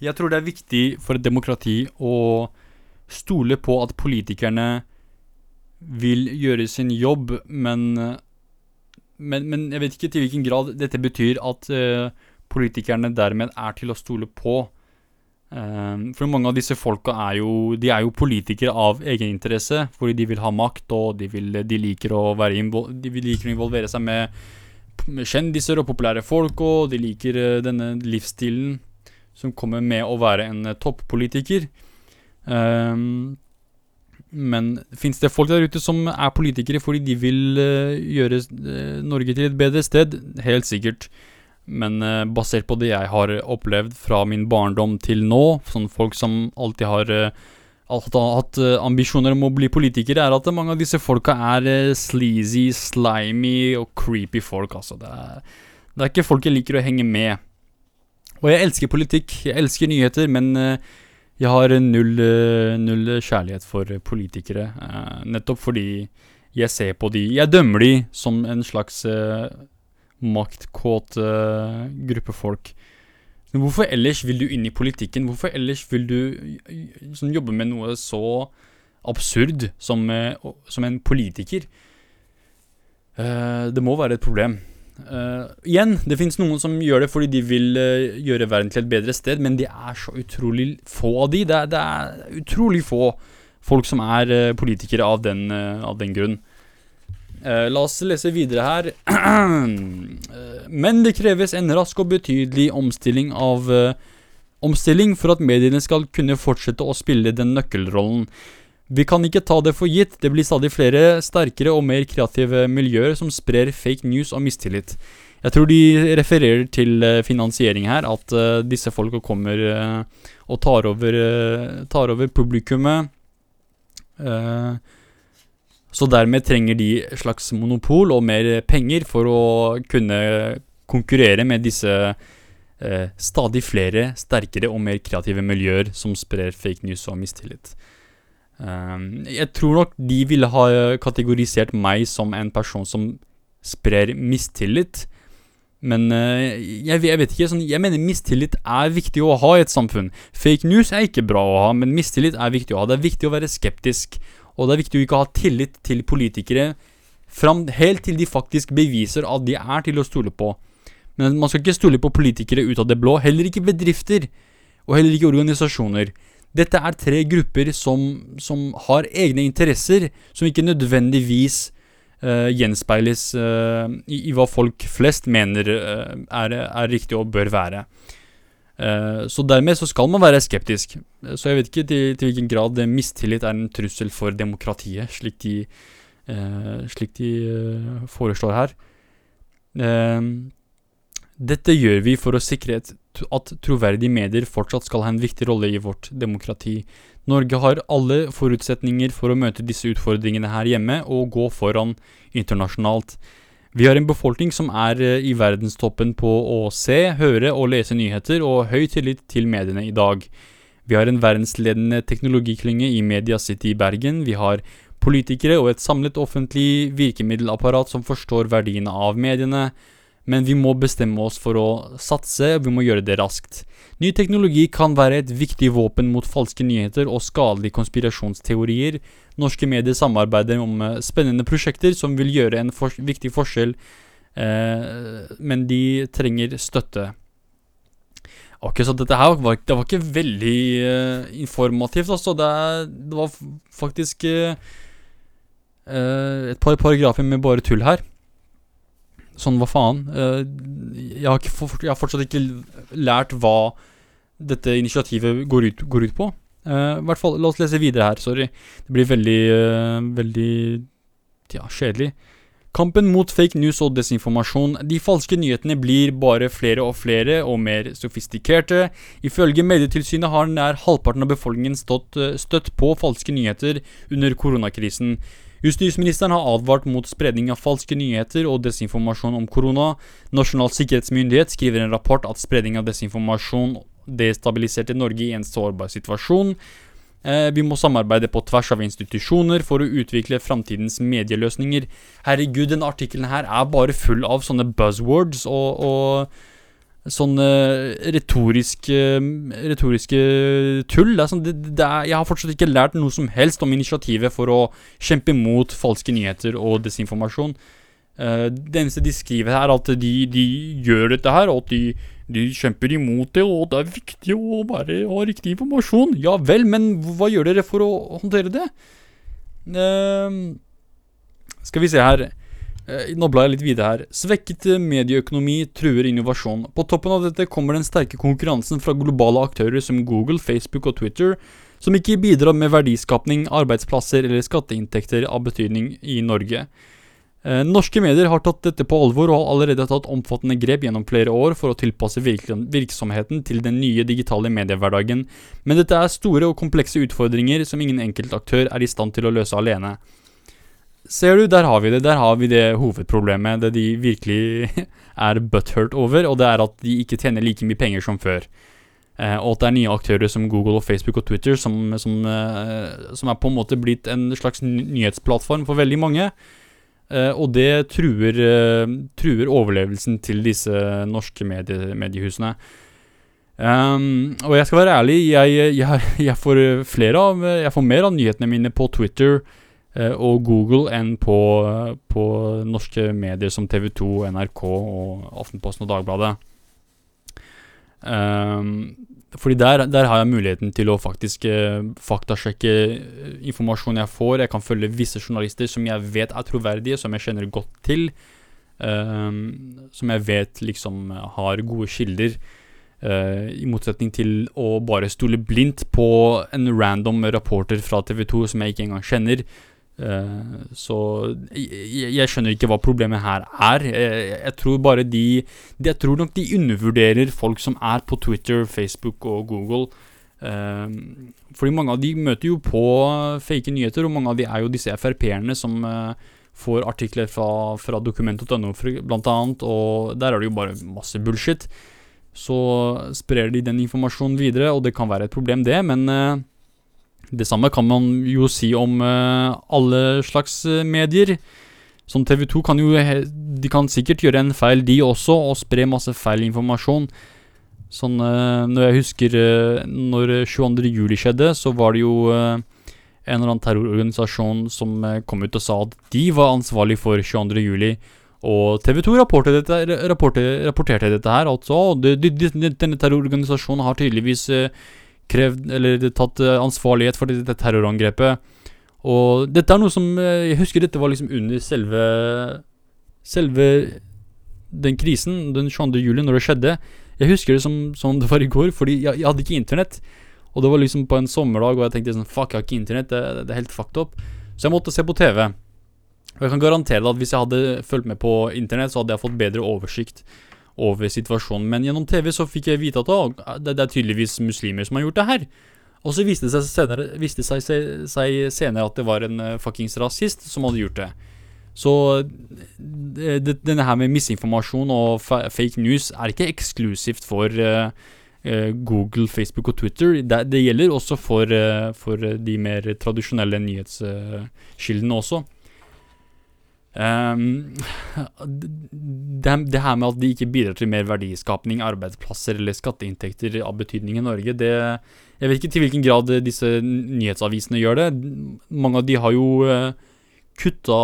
Jeg tror det er viktig for et demokrati å stole på at politikerne vil gjøre sin jobb, men, men, men jeg vet ikke til hvilken grad dette betyr at uh, politikerne dermed er til å stole på. Um, for mange av disse folka er jo, de er jo politikere av egeninteresse, fordi de vil ha makt, og de, vil, de, liker, å være de liker å involvere seg med, med kjendiser og populære folk, og de liker uh, denne livsstilen som kommer med å være en eh, toppolitiker. Um, men fins det folk der ute som er politikere fordi de vil uh, gjøre uh, Norge til et bedre sted? Helt sikkert. Men uh, basert på det jeg har opplevd fra min barndom til nå, sånne folk som alltid har hatt ambisjoner om å bli politikere, er at mange av disse folka er sleazy, slimy og creepy folk, altså. Det er, det er ikke folk jeg liker å henge med. Og jeg elsker politikk, jeg elsker nyheter, men uh, jeg har null, uh, null, kjærlighet for politikere. Uh, nettopp fordi jeg ser på de Jeg dømmer de som en slags maktkåt gruppe folk. Men hvorfor ellers vil du inn i politikken? Hvorfor ellers vil du sånn, jobbe med noe så absurd som, som en politiker? det må være et problem. Uh, igjen, det fins noen som gjør det fordi de vil uh, gjøre verden til et bedre sted, men det er så utrolig få av de. Det er, det er utrolig få folk som er uh, politikere av den, av den grunn. la oss lese videre her. men det kreves en rask og betydelig omstilling av Omstilling for at mediene skal kunne fortsette å spille den nøkkelrollen. Vi kan ikke ta det for gitt, det blir stadig flere sterkere og mer kreative miljøer som sprer fake news og mistillit. Jeg tror de refererer til uh, finansiering her, at uh, disse folka kommer uh, og tar over, tar over publikummet. så dermed trenger de slags monopol og mer penger for å kunne konkurrere med disse stadig flere sterkere og mer kreative miljøer som sprer fake news og mistillit. Um, jeg tror nok de ville ha kategorisert meg som en person som sprer mistillit. Men jeg, jeg, vet ikke. Sånn, jeg mener mistillit er viktig å ha i et samfunn. Fake news er ikke bra å ha, men mistillit er viktig å ha. Det er viktig å være skeptisk. Og det er viktig å ikke ha tillit til politikere fram, helt til de faktisk beviser at de er til å stole på. Men man skal ikke stole på politikere ut av det blå. Heller ikke bedrifter. Og heller ikke organisasjoner. Dette er tre grupper som, som har egne interesser, som ikke nødvendigvis uh, gjenspeiles uh, i, i, hva folk flest mener uh, er, er, riktig og bør være. så dermed så skal man være skeptisk. Så jeg vet ikke til, til hvilken grad mistillit er en trussel for demokratiet, slik de, slik de foreslår her. Dette gjør vi for å sikre at troverdige medier fortsatt skal ha en viktig rolle i vårt demokrati. Norge har alle forutsetninger for å møte disse utfordringene her hjemme og gå foran internasjonalt. Vi har en befolkning som er eh, i verdenstoppen på å se, høre og lese nyheter, og høy tillit til mediene i dag. Vi har en verdensledende teknologiklynge i Media City i Bergen. Vi har politikere og et samlet offentlig virkemiddelapparat som forstår verdiene av mediene men vi må bestemme oss for å satse, og vi må gjøre det raskt. Ny teknologi kan være et viktig våpen mot falske nyheter og skadelige konspirasjonsteorier. Norske medier samarbeider om eh, spennende prosjekter som vil gjøre en for viktig forskjell, eh, men de trenger støtte. Ok, så dette her var, det var ikke veldig eh, informativt, altså. Det, det var faktisk eh, eh, et par paragrafer med bare tull her. Sånn, hva faen? Eh, jeg, har ikke, jeg har fortsatt ikke lært hva dette initiativet går ut, går ut på. Uh, hvert fall, la oss lese videre her, sorry. Det blir veldig, uh, veldig ja, kjedelig. Kampen mot fake news og desinformasjon. De falske nyhetene blir bare flere og flere og mer sofistikerte. Ifølge Medietilsynet har nær halvparten av befolkningen stått, støtt på falske nyheter under koronakrisen. Justisministeren har advart mot spredning av falske nyheter og desinformasjon om korona. Nasjonal sikkerhetsmyndighet skriver en rapport at spredning av desinformasjon destabiliserte Norge i en sårbar situasjon. Eh, vi må samarbeide på tvers av institusjoner for å utvikle framtidens medieløsninger. Herregud, denne artikkelen her er bare full av sånne buzzwords og, og sånne retoriske, retoriske tull. Det sånn, det, det er, jeg har fortsatt ikke lært noe som helst om initiativet for å kjempe mot falske nyheter og desinformasjon. Eh, det eneste de skriver her, er at de, de gjør dette her, og at de, de kjemper imot det, og det er viktig å bare ha riktig informasjon. Ja vel, men hva gjør dere for å håndtere det? Eh, skal vi se her. Eh, Nå blar jeg litt videre her. Svekket eh, medieøkonomi truer innovasjon. På toppen av dette kommer den sterke konkurransen fra globale aktører som Google, Facebook og Twitter, som ikke bidrar med verdiskapning, arbeidsplasser eller skatteinntekter av betydning i Norge. Eh, norske medier har tatt dette på alvor og har allerede tatt omfattende grep gjennom flere år for å tilpasse virksomheten til den nye digitale mediehverdagen, men dette er store og komplekse utfordringer som ingen enkelt aktør er i stand til å løse alene. Ser du, der har vi det. Der har vi det hovedproblemet, det de virkelig er butthurt over, og det er at de ikke tjener like mye penger som før. Eh, og at det er nye aktører som Google og Facebook og Twitter som, som, eh, som er på en måte blitt en slags nyhetsplattform for veldig mange. Eh, og det truer, eh, truer overlevelsen til disse norske medie, mediehusene. Um, og jeg skal være ærlig, jeg, jeg, jeg får flere av Jeg får mer av nyhetene mine på Twitter og Google enn på, på norske medier som TV 2, NRK og Aftenposten og Dagbladet. Um, fordi der, der har jeg muligheten til å faktisk eh, faktasjekke informasjonen informasjon jeg får. Jeg kan følge visse journalister som jeg vet er troverdige, som jeg kjenner godt til. ehm, som jeg vet liksom har gode kilder. eh, I motsetning til å bare stole blindt på en random rapporter fra TV 2 som jeg ikke engang kjenner. Eh, så jeg, jeg skjønner ikke hva problemet her er. Jeg, jeg tror bare de jeg tror nok de undervurderer folk som er på Twitter, Facebook og Google. Ehm, fordi mange av de møter jo på fake nyheter, og mange av de er jo disse Frp-erne som eh, får artikler fra, fra dokument.no bl.a., og der er det jo bare masse bullshit. Så sprer de den informasjonen videre, og det kan være et problem, det, men eh, det samme kan man jo si om eh, alle slags eh, medier. Som TV 2 kan jo De kan sikkert gjøre en feil, de også, og spre masse feil informasjon. Sånn eh, Når jeg husker Når 22. juli skjedde, så var det jo en eller annen terrororganisasjon som kom ut og sa at de var ansvarlig for 22. juli. Og TV 2 rapporterte dette, rapporterte, rapporterte dette her, altså. og Denne terrororganisasjonen har tydeligvis eh, krevd, eller tatt eh, ansvarlighet for dette terrorangrepet. Og dette er noe som eh, Jeg husker dette var liksom under selve Selve den krisen, den 22. juli, når det skjedde. Jeg husker det som, som det var i går, fordi jeg, jeg hadde ikke internett. Og det var liksom på en sommerdag, og jeg tenkte sånn Fuck, jeg har ikke internett. Det, det er helt fucked up. Så jeg måtte se på TV. Og jeg kan garantere deg at hvis jeg hadde fulgt med på internett, så hadde jeg fått bedre oversikt over situasjonen. Men gjennom TV så fikk jeg vite at å, det, det er tydeligvis muslimer som har gjort det her. Og så viste det seg senere, viste seg, seg senere at det var en uh, fuckings rasist som hadde gjort det. Så det, det, denne her med misinformasjon og fa fake news er ikke eksklusivt for uh, eh, Google, Facebook og Twitter. Det, det gjelder også for, uh, for de mer tradisjonelle nyhetskildene også. Ehm, det, det her med at de ikke bidrar til mer verdiskapning, arbeidsplasser eller skatteinntekter av betydning i Norge, det Jeg vet ikke til hvilken grad disse nyhetsavisene gjør det. Mange av de har jo eh, kutta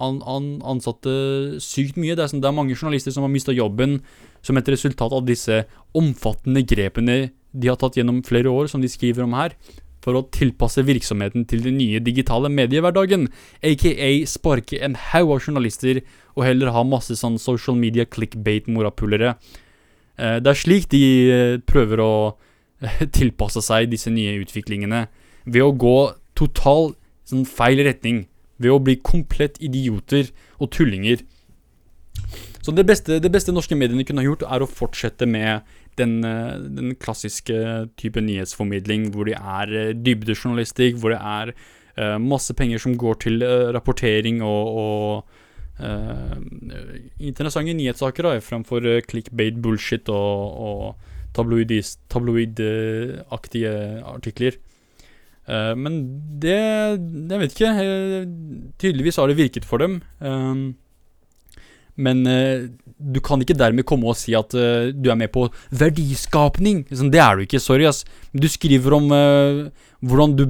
an, an, ansatte sykt mye. Det er, sånn, det er mange journalister som har mista jobben som et resultat av disse omfattende grepene de har tatt gjennom flere år, som de skriver om her, for å tilpasse virksomheten til den nye digitale mediehverdagen, aka sparke en haug av journalister og heller ha masse sånn social media clickbait-morapulere. Eh, det er slik de eh, prøver å eh, tilpasse seg disse nye utviklingene, ved å gå total sånn feil retning. Ved å bli komplett idioter og tullinger. Så det beste, det beste norske mediene kunne ha gjort, er å fortsette med den, eh, den klassiske type nyhetsformidling hvor det er eh, dybdejournalistikk, hvor det er uh, masse penger som går til uh, rapportering og, og uh, interessante nyhetssaker, da, fremfor clickbait bullshit og, og tabloidaktige tabloid artikler. men det Jeg vet ikke. tydeligvis har det virket for dem. Um, men uh, du kan ikke dermed komme og si at uh, du er med på verdiskapning. Sånn, det er du ikke. Sorry, ass. Du skriver om uh, hvordan du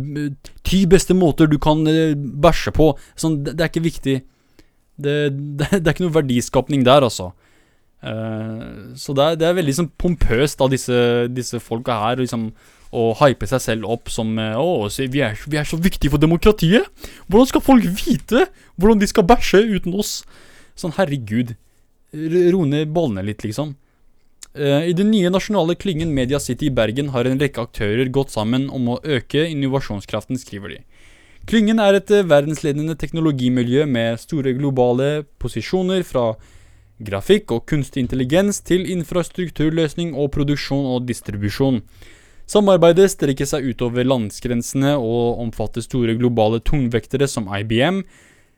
Ti beste måter du kan bæsje på. Sånn, det, det, er ikke viktig. Det, det, det, er ikke noe verdiskapning der, altså. så det er, er, veldig sånn pompøst av disse, disse folka her. Liksom, å hype seg selv opp som Å, vi er, vi er så viktige for demokratiet! Hvordan skal folk vite hvordan de skal bæsje uten oss? Sånn, herregud. Ro ned bollene litt, liksom. Uh, I den nye nasjonale klyngen Media City i Bergen har en rekke aktører gått sammen om å øke innovasjonskraften, skriver de. Klyngen er et uh, verdensledende teknologimiljø med store globale posisjoner fra grafikk og kunstig intelligens til infrastrukturløsning og produksjon og distribusjon. Samarbeidet strekker seg utover landsgrensene og omfatter store globale tungvektere som IBM,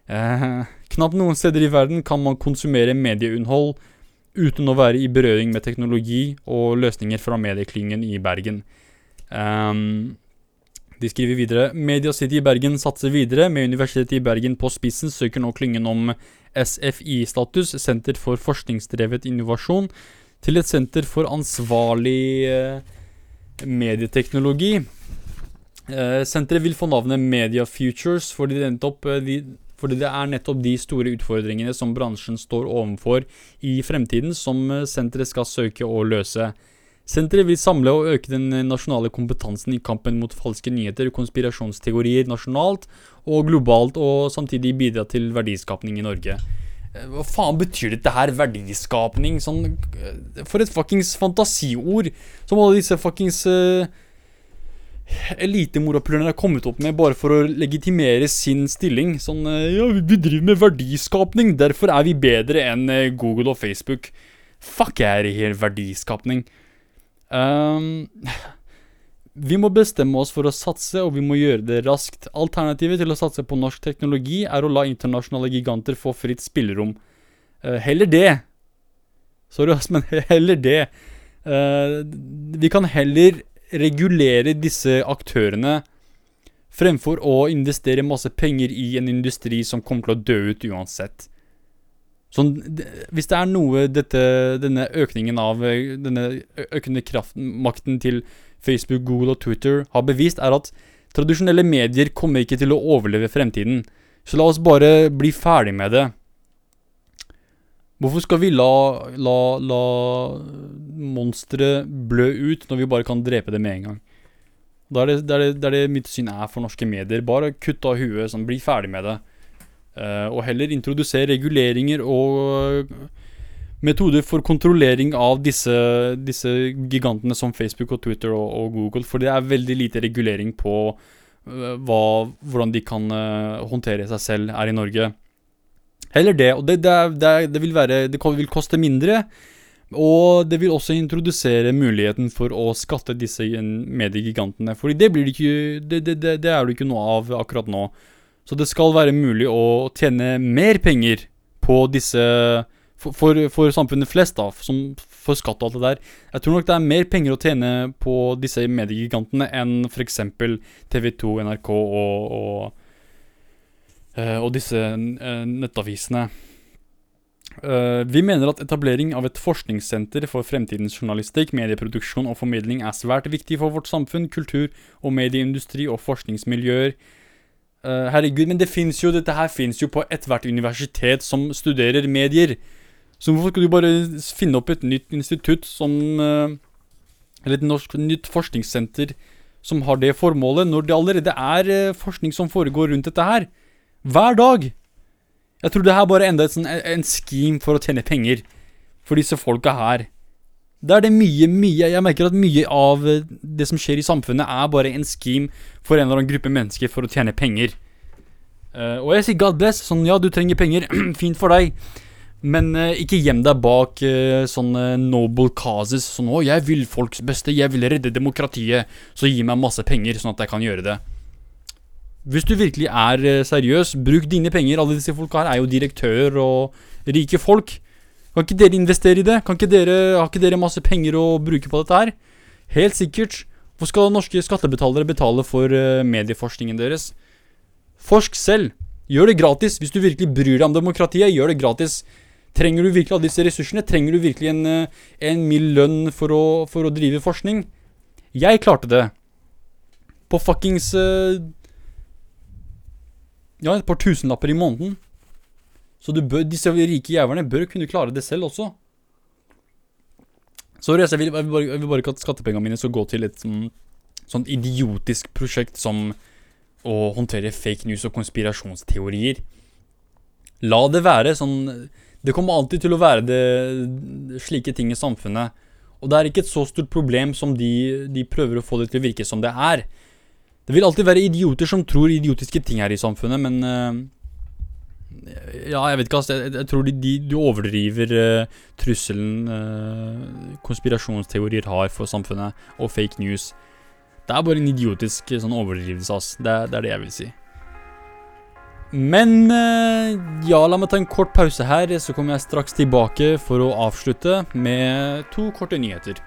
Eh, knapt noen steder i verden kan man konsumere medieinnhold uten å være i berøring med teknologi og løsninger fra medieklyngen i Bergen. Um, de skriver videre Media City i Bergen satser videre. Med Universitetet i Bergen på spissen søker nå klyngen om SFI-status, Senter for forskningsdrevet innovasjon, til et senter for ansvarlig uh, medieteknologi. Uh, senteret vil få navnet Media Futures fordi det endte opp uh, de, fordi det er nettopp de store utfordringene som bransjen står overfor i fremtiden, som eh, senteret skal søke å løse. Senteret vil samle og øke den nasjonale kompetansen i kampen mot falske nyheter og konspirasjonsteorier nasjonalt og globalt, og samtidig bidra til verdiskapning i Norge. Eh, hva faen betyr dette her? Verdiskapning? Sånn eh, For et fuckings fantasiord! Som alle disse fuckings uh, elitemorapulerne har kommet opp med bare for å legitimere sin stilling. Sånn eh, Ja, vi driver med verdiskapning, derfor er vi bedre enn eh, Google og Facebook. Fuck er her verdiskapning. Um, vi må bestemme oss for å satse, og vi må gjøre det raskt. Alternativet til å satse på norsk teknologi er å la internasjonale giganter få fritt spillerom. Uh, heller det. Sorry, men heller det. Uh, vi kan heller regulere disse aktørene fremfor å investere masse penger i en industri som kommer til å dø ut uansett. Sånn, hvis det er noe dette, denne økningen av denne økende kraftmakten til Facebook, Google og Twitter har bevist, er at tradisjonelle medier kommer ikke til å overleve fremtiden. Så la oss bare bli ferdig med det. Hvorfor skal vi la, la, la monstre blø ut når vi bare kan drepe det med en gang? Det er det, det, er det, det, er mitt syn er for norske medier. Bare kutt av huet, sånn, bli ferdig med det. Uh, og heller introdusere reguleringer og metoder for kontrollering av disse, disse gigantene som Facebook og Twitter og, og, Google. For det er veldig lite regulering på uh, hva, hvordan de kan håndtere seg selv her i Norge. Heller det. Og det, det, det, vil være Det vil koste mindre. Og det vil også introdusere muligheten for å skatte disse mediegigantene. Fordi det blir det det, er det ikke noe av akkurat nå. Så det skal være mulig å tjene mer penger på disse For, for, for samfunnet flest, da, som for skatt og alt det der. Jeg tror nok det er mer penger å tjene på disse mediegigantene enn f.eks. TV2, NRK og, og og disse eh, nettavisene. Uh, vi mener at etablering av et forskningssenter for fremtidens journalistikk, medieproduksjon og formidling er svært viktig for vårt samfunn, kultur- og medieindustri og forskningsmiljøer. Eh, herregud, men det fins jo Dette her fins jo på ethvert universitet som studerer medier. Så hvorfor skal du bare finne opp et nytt institutt som eh, Eller et norsk, nytt forskningssenter som har det formålet, når det allerede er eh, forskning som foregår rundt dette her? Hver dag! Jeg tror det her bare er enda et sånn, en scheme for å tjene penger for disse folka her. Det er det mye, mye Jeg merker at mye av eh, det som skjer i samfunnet, er bare en scheme for en eller annen gruppe mennesker for å tjene penger. Uh, og jeg sier God bless. Sånn, ja, du trenger penger. Fint for deg. Men uh, ikke gjem deg bak uh, sånne noble causes. Sånn 'Å, jeg vil folks beste. Jeg vil redde demokratiet.' Så gi meg masse penger, sånn at jeg kan gjøre det. Hvis du virkelig er seriøs, bruk dine penger. Alle disse folka her er jo direktør og rike folk. Kan ikke dere investere i det? Kan ikke dere, Har ikke dere masse penger å bruke på dette her? Helt sikkert. Hvor skal norske skattebetalere betale for uh, medieforskningen deres? Forsk selv. Gjør det gratis. Hvis du virkelig bryr deg om demokratiet, gjør det gratis. Trenger du virkelig alle disse ressursene? Trenger du virkelig en, uh, en mild lønn for å, for å, drive forskning? Jeg klarte det. På fuckings Ja, et par tusenlapper i måneden. Så bør, disse rike jævlene bør kunne klare det selv også. Sorry, altså, jeg vil, jeg vil, bare, jeg vil bare ikke at skattepengene mine skal gå til et sånn, sånt idiotisk prosjekt som å håndtere fake news og konspirasjonsteorier. La det være sånn Det kommer alltid til å være det, slike ting i samfunnet. Og det er ikke et så stort problem som de, de prøver å få det til å virke som det er. Det vil alltid være idioter som tror idiotiske ting her i samfunnet, men uh, ja, jeg vet ikke, altså. Jeg, jeg tror de, de, du overdriver uh, trusselen uh, konspirasjonsteorier har for samfunnet, og fake news. Det er bare en idiotisk sånn overdrivelse, ass. Det, det, er det jeg vil si. Men ja, la meg ta en kort pause her, så kommer jeg straks tilbake for å avslutte med to korte nyheter.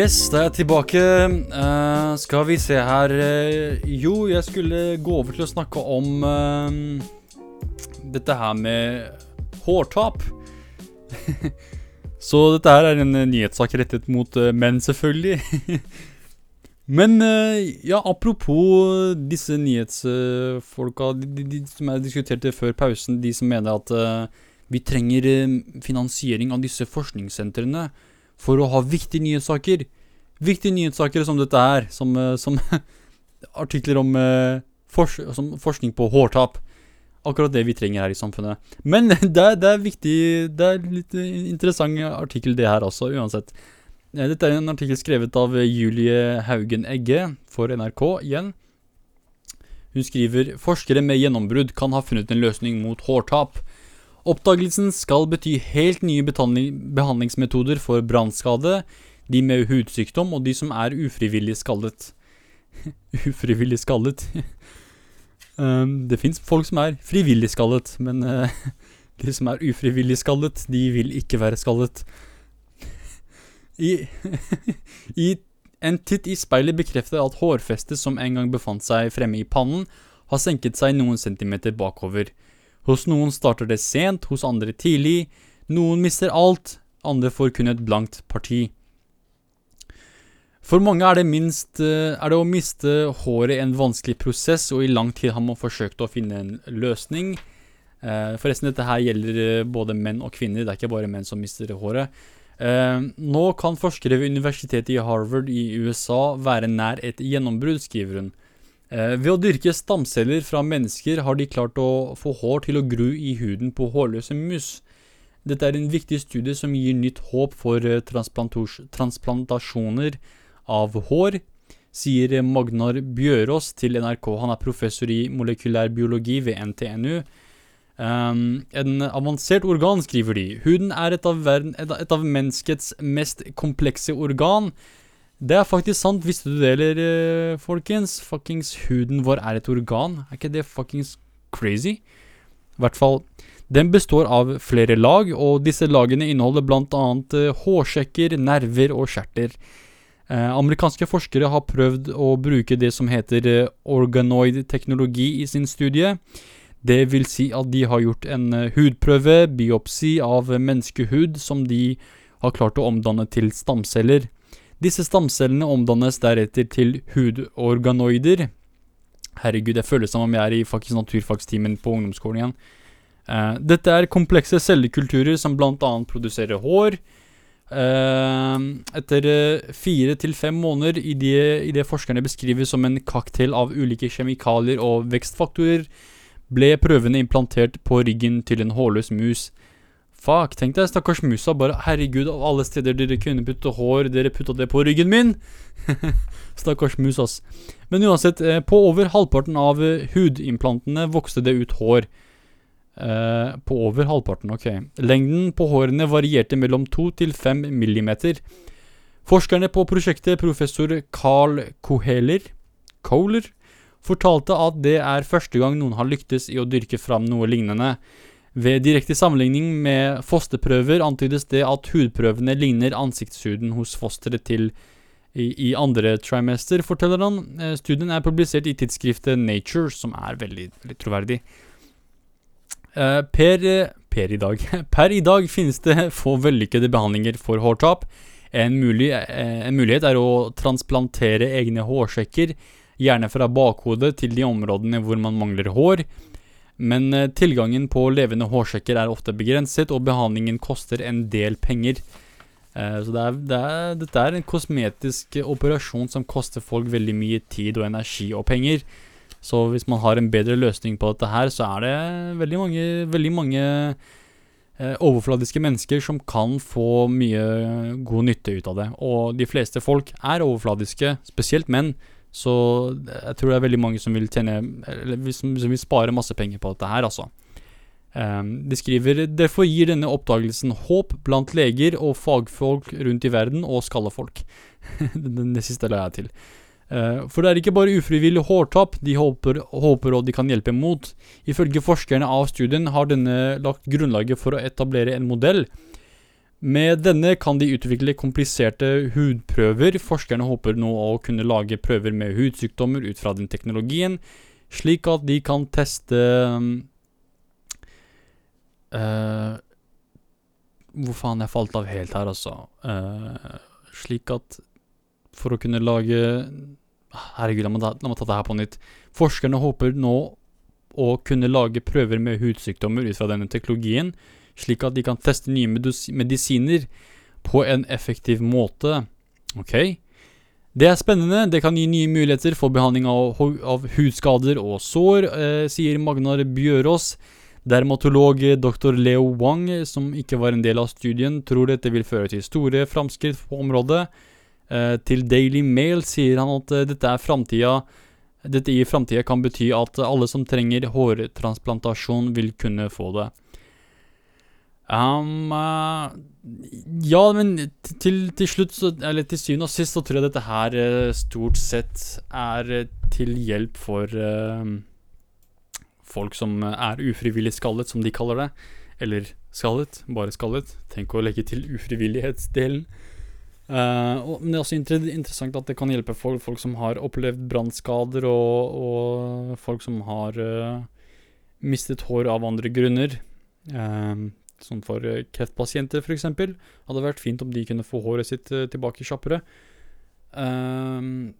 Yes, da er jeg tilbake. Uh, skal vi se her uh, Jo, jeg skulle gå over til å snakke om uh, dette her med hårtap. Så dette her er en nyhetssak rettet mot menn, selvfølgelig. Men ja, apropos disse nyhetsfolka de, de, de, som jeg diskuterte før pausen, de som mener at vi trenger finansiering av disse forskningssentrene for å ha viktige nyhetssaker. Viktige nyhetssaker som dette her, som, eh, som artikler om uh, fors som forskning på hårtap. Akkurat det vi trenger her i samfunnet. Men det er, det er viktig Det er litt interessant artikkel, det her også, uansett. Eh, dette er en artikkel skrevet av Julie Haugen Egge for NRK igjen. Hun skriver forskere med gjennombrudd kan ha funnet en løsning mot hårtap. Oppdagelsen skal bety helt nye behandlingsmetoder for brannskade, de med hudsykdom og de som er ufrivillig skallet. ufrivillig skallet um, Det fins folk som er frivillig skallet, men uh, de som er ufrivillig skallet, de vil ikke være skallet. I, I en titt i speilet bekrefter at hårfestet som en gang befant seg fremme i pannen, har senket seg noen centimeter bakover. Hos noen starter det sent, hos andre tidlig. Noen mister alt, andre får kun et blankt parti. For mange er det, minst, eh, er det å miste håret en vanskelig prosess, og i lang tid har man forsøkt å finne en løsning. Eh, forresten, dette her gjelder eh, både menn og kvinner, det er ikke bare menn som mister håret. Nå kan forskere ved universitetet i Harvard i USA være nær et gjennombrudd, skriver hun. Eh, ved å dyrke stamceller fra mennesker har de klart å få hår til å gro i huden på hårløse mus. Dette er en viktig studie som gir nytt håp for eh, transplantasjoner av hår, sier Magnar Bjørås til NRK. Han er professor i molekylær biologi ved NTNU. Um, en avansert organ, skriver de. Huden er et av, verden, et av menneskets mest komplekse organ. Det er faktisk sant. Visste du det, eller, uh, folkens? Fuckings huden vår er et organ. Er ikke det fuckings crazy? I hvert fall Den består av flere lag, og disse lagene inneholder bl.a. Uh, hårsjekker, nerver og skjerter. Eh, amerikanske forskere har prøvd å bruke det som heter uh, organoid-teknologi i sin studie. Det vil si at de har gjort en hudprøve, biopsi, av menneskehud som de har klart å omdanne til stamceller. Disse stamcellene omdannes deretter til hudorganoider. Herregud, jeg føler som om jeg er i faktisk naturfagstimen på ungdomsskolen igjen. Uh, dette er komplekse cellekulturer som bl.a. produserer hår. Uh, etter uh, fire til fem måneder i det, i det forskerne beskriver som en cocktail av ulike kjemikalier og vekstfaktorer, ble prøvene implantert på ryggen til en hårløs mus. Fuck, tenk deg, stakkars musa. Bare herregud, av alle steder dere kunne putte hår, dere putta det på ryggen min! stakkars mus, ass. Men uansett, eh, på over halvparten av eh, hudimplantene vokste det ut hår. Eh, på over halvparten, ok. Lengden på hårene varierte mellom 2 til 5 millimeter. Forskerne på prosjektet, professor Carl Koheler, Kohler, fortalte at det er første gang noen har lyktes i å dyrke fram noe lignende. Ved direkte sammenligning med fosterprøver antydes det at hudprøvene ligner ansiktshuden hos fosteret til i, i, andre trimester, forteller han. Eh, studien er publisert i tidsskriftet Nature, som er veldig, veldig troverdig. Uh, per, per, i dag Per i dag finnes det få vellykkede behandlinger for hårtap. En, mulig, en mulighet er å transplantere egne hårsekker, gjerne fra bakhodet til de områdene hvor man mangler hår. Men eh, tilgangen på levende hårsjekker er ofte begrenset, og behandlingen koster en del penger. Eh, så det er, det er, dette er en kosmetisk operasjon som koster folk veldig mye tid og energi og penger. Så hvis man har en bedre løsning på dette her, så er det veldig mange, veldig mange eh, overfladiske mennesker som kan få mye god nytte ut av det. Og de fleste folk er overfladiske, spesielt menn. Så jeg tror det er veldig mange som vil tjene Eller som, som vil spare masse penger på dette her, altså. Um, de skriver derfor gir denne oppdagelsen håp blant leger og fagfolk rundt i verden, og skallefolk. det, siste la jeg til. Uh, for det er ikke bare ufrivillig hårtap de håper, håper og de kan hjelpe mot. Ifølge forskerne av studien har denne lagt grunnlaget for å etablere en modell med denne kan de utvikle kompliserte hudprøver. Forskerne håper nå å kunne lage prøver med hudsykdommer ut fra den teknologien, slik at de kan teste uh, Hvor faen, jeg falt av helt her, altså. Uh, slik at For å kunne lage Herregud, la meg, ta, meg ta det her på nytt. Forskerne håper nå å kunne lage prøver med hudsykdommer ut fra denne teknologien slik at de kan teste nye medisiner på en effektiv måte. Ok? Det er spennende. Det kan gi nye muligheter for behandling av, av hudskader og sår, eh, sier Magnar Bjørås. Dermatolog dr. Leo Wang, som ikke var en del av studien, tror dette vil føre til store framskritt på området. Eh, til Daily Mail sier han at eh, dette er dette i framtida kan bety at alle som trenger hårtransplantasjon, vil kunne få det. Um, uh, ja, men til, til, slutt, eller til syvende og sist, så tror jeg dette her uh, stort sett er uh, til hjelp for folk som er ufrivillig skallet, som de kaller det. Eller skallet, bare skallet. Tenk å legge til ufrivillighetsdelen. Og, men det er også inter interessant at det kan hjelpe folk, folk som har opplevd brannskader, og, og, folk som har mistet hår av andre grunner. Um, Sånn for eh, kreftpasienter, f.eks. Hadde vært fint om de kunne få håret sitt eh, tilbake kjappere. Um,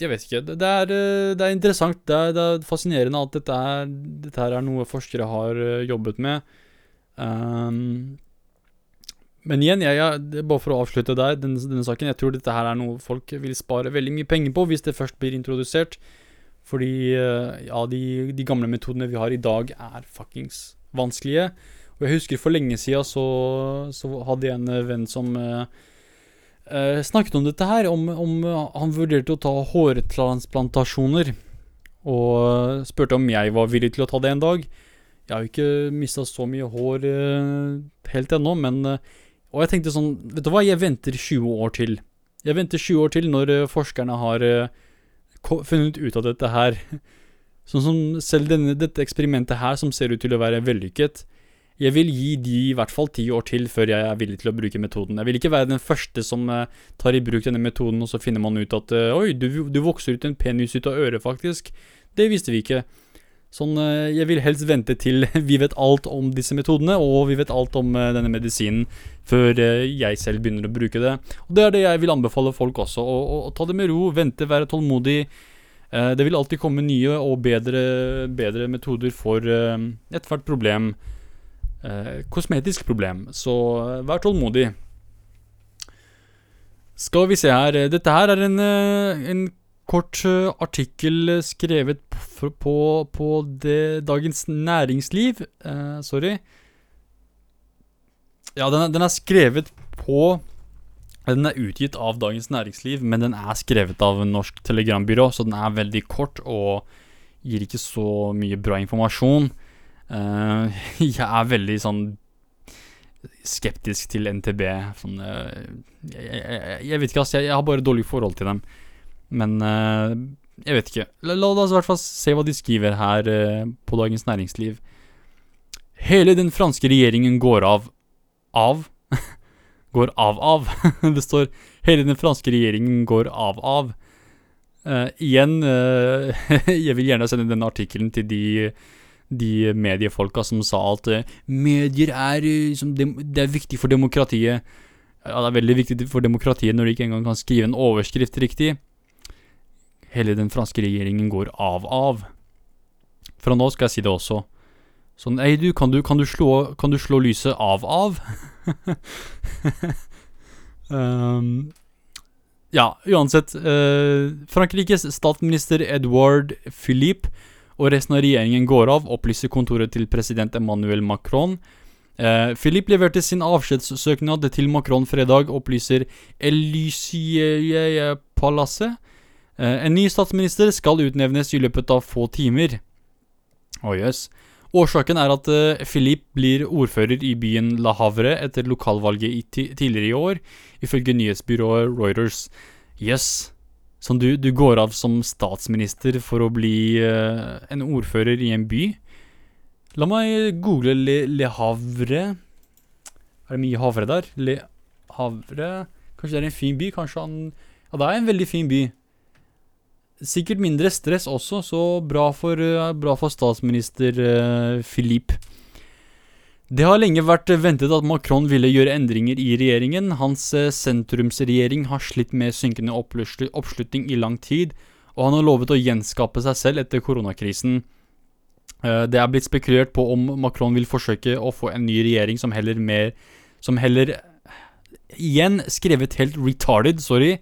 jeg vet ikke. Det, er, eh, det er, interessant. Det er, det er fascinerende at dette, er, dette er noe forskere har jobbet med. Um, men igjen, jeg, jeg, bare for å avslutte der, denne, denne, saken, jeg tror dette her er noe folk vil spare veldig mye penger på hvis det først blir introdusert. Fordi ja, de, de gamle metodene vi har i dag, er fuckings vanskelige. Og jeg husker for lenge siden så, så hadde jeg en eh, venn som eh, eh, snakket om dette her, om, om, han vurderte å ta hårtransplantasjoner. Og eh, spurte om jeg var villig til å ta det en dag. Jeg har jo ikke mista så mye hår eh, helt ennå, men eh, Og jeg tenkte sånn Vet du hva, jeg venter 20 år til. Jeg venter 20 år til når forskerne har funnet ut av dette her. Sånn som selv denne, dette eksperimentet her, som ser ut til å være vellykket. Jeg vil gi de i hvert fall ti år til før jeg er villig til å bruke metoden. Jeg vil ikke være den første som eh, tar i bruk denne metoden, og så finner man ut at eh, Oi, du, du vokser ut en penis ut av øret, faktisk. Det visste vi ikke. Sånn, eh, jeg vil helst vente til vi vet alt om disse metodene, og vi vet alt om denne medisinen, før jeg selv begynner å bruke det. Og Det er det jeg vil anbefale folk også. Å, å, å ta det med ro, vente, være tålmodig. Det vil alltid komme nye og bedre, bedre metoder for ethvert problem. Eh, Kosmetisk problem. Så vær tålmodig. Skal vi se her. eh, Dette her er en, eh, en kort artikkel skrevet på, på, på det, Dagens Næringsliv. Eh, sorry. Ja, den er, den er skrevet på Den er utgitt av Dagens Næringsliv, men den er skrevet av Norsk Telegrambyrå, så den er veldig kort og gir ikke så mye bra informasjon. Eh, jeg er veldig sånn skeptisk til NTB. Sånn, uh, jeg, jeg, jeg vet ikke, ass. Jeg, har bare dårlig forhold til dem. Men uh, jeg vet ikke. La, la oss i hvert fall se hva de skriver her på Dagens Næringsliv. Hele den franske regjeringen går av Av? går av av. det står 'Hele den franske regjeringen går av av'. Igjen, jeg vil gjerne sende denne artikkelen til de de mediefolka som sa at eh, medier er, liksom, det er viktig for demokratiet. Ja, det er veldig viktig for demokratiet når de ikke engang kan skrive en overskrift riktig. Hele den franske regjeringen går av av. Fra nå skal jeg si det også. Sånn, ei du, kan du, kan du, slå, kan du slå lyset av av? um, ja, uansett. Uh, Frankrikes statsminister Edouard Philippe og resten av regjeringen går av, opplyser kontoret til president Emmanuel Macron. Eh, Philip leverte sin avskjedssøknad til Macron fredag, opplyser Elysie-palasset. Eh, en ny statsminister skal utnevnes i løpet av få timer. Å jøss. Årsaken er at eh, Philippe blir ordfører i byen La Havre etter lokalvalget i tidligere i år, ifølge nyhetsbyrået Reuters. Jøss. Sånn du, du går av som statsminister for å bli uh, en ordfører i en by. La meg google Le, Le Havre. Er det mye havre der? Le Havre Kanskje det er en fin by? Kanskje han Ja, det er en veldig fin by. Sikkert mindre stress også, så bra for, uh, bra for statsminister uh, Philippe. Det har lenge vært ventet at Macron ville gjøre endringer i regjeringen. Hans eh, sentrumsregjering har slitt med synkende oppslutning i lang tid, og han har lovet å gjenskape seg selv etter koronakrisen. Eh, Det er blitt spekulert på om Macron vil forsøke å få en ny regjering som heller mer Som heller Igjen skrevet helt retarded, sorry.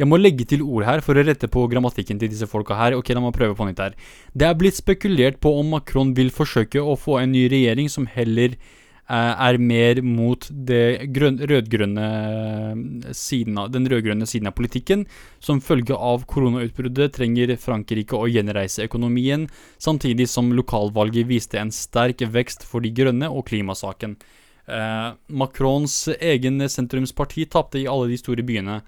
Jeg må legge til ord her for å rette på grammatikken til disse folka her. Ok, la meg prøve på nytt her. Det er blitt spekulert på om Macron vil forsøke å få en ny regjering som heller eh, er mer mot det grønn, rødgrønne siden av, den rødgrønne siden av politikken. Som følge av koronautbruddet trenger Frankrike å gjenreise økonomien, samtidig som lokalvalget viste en sterk vekst for de grønne og klimasaken. Eh, Macrons egen sentrumsparti tapte i alle de store byene.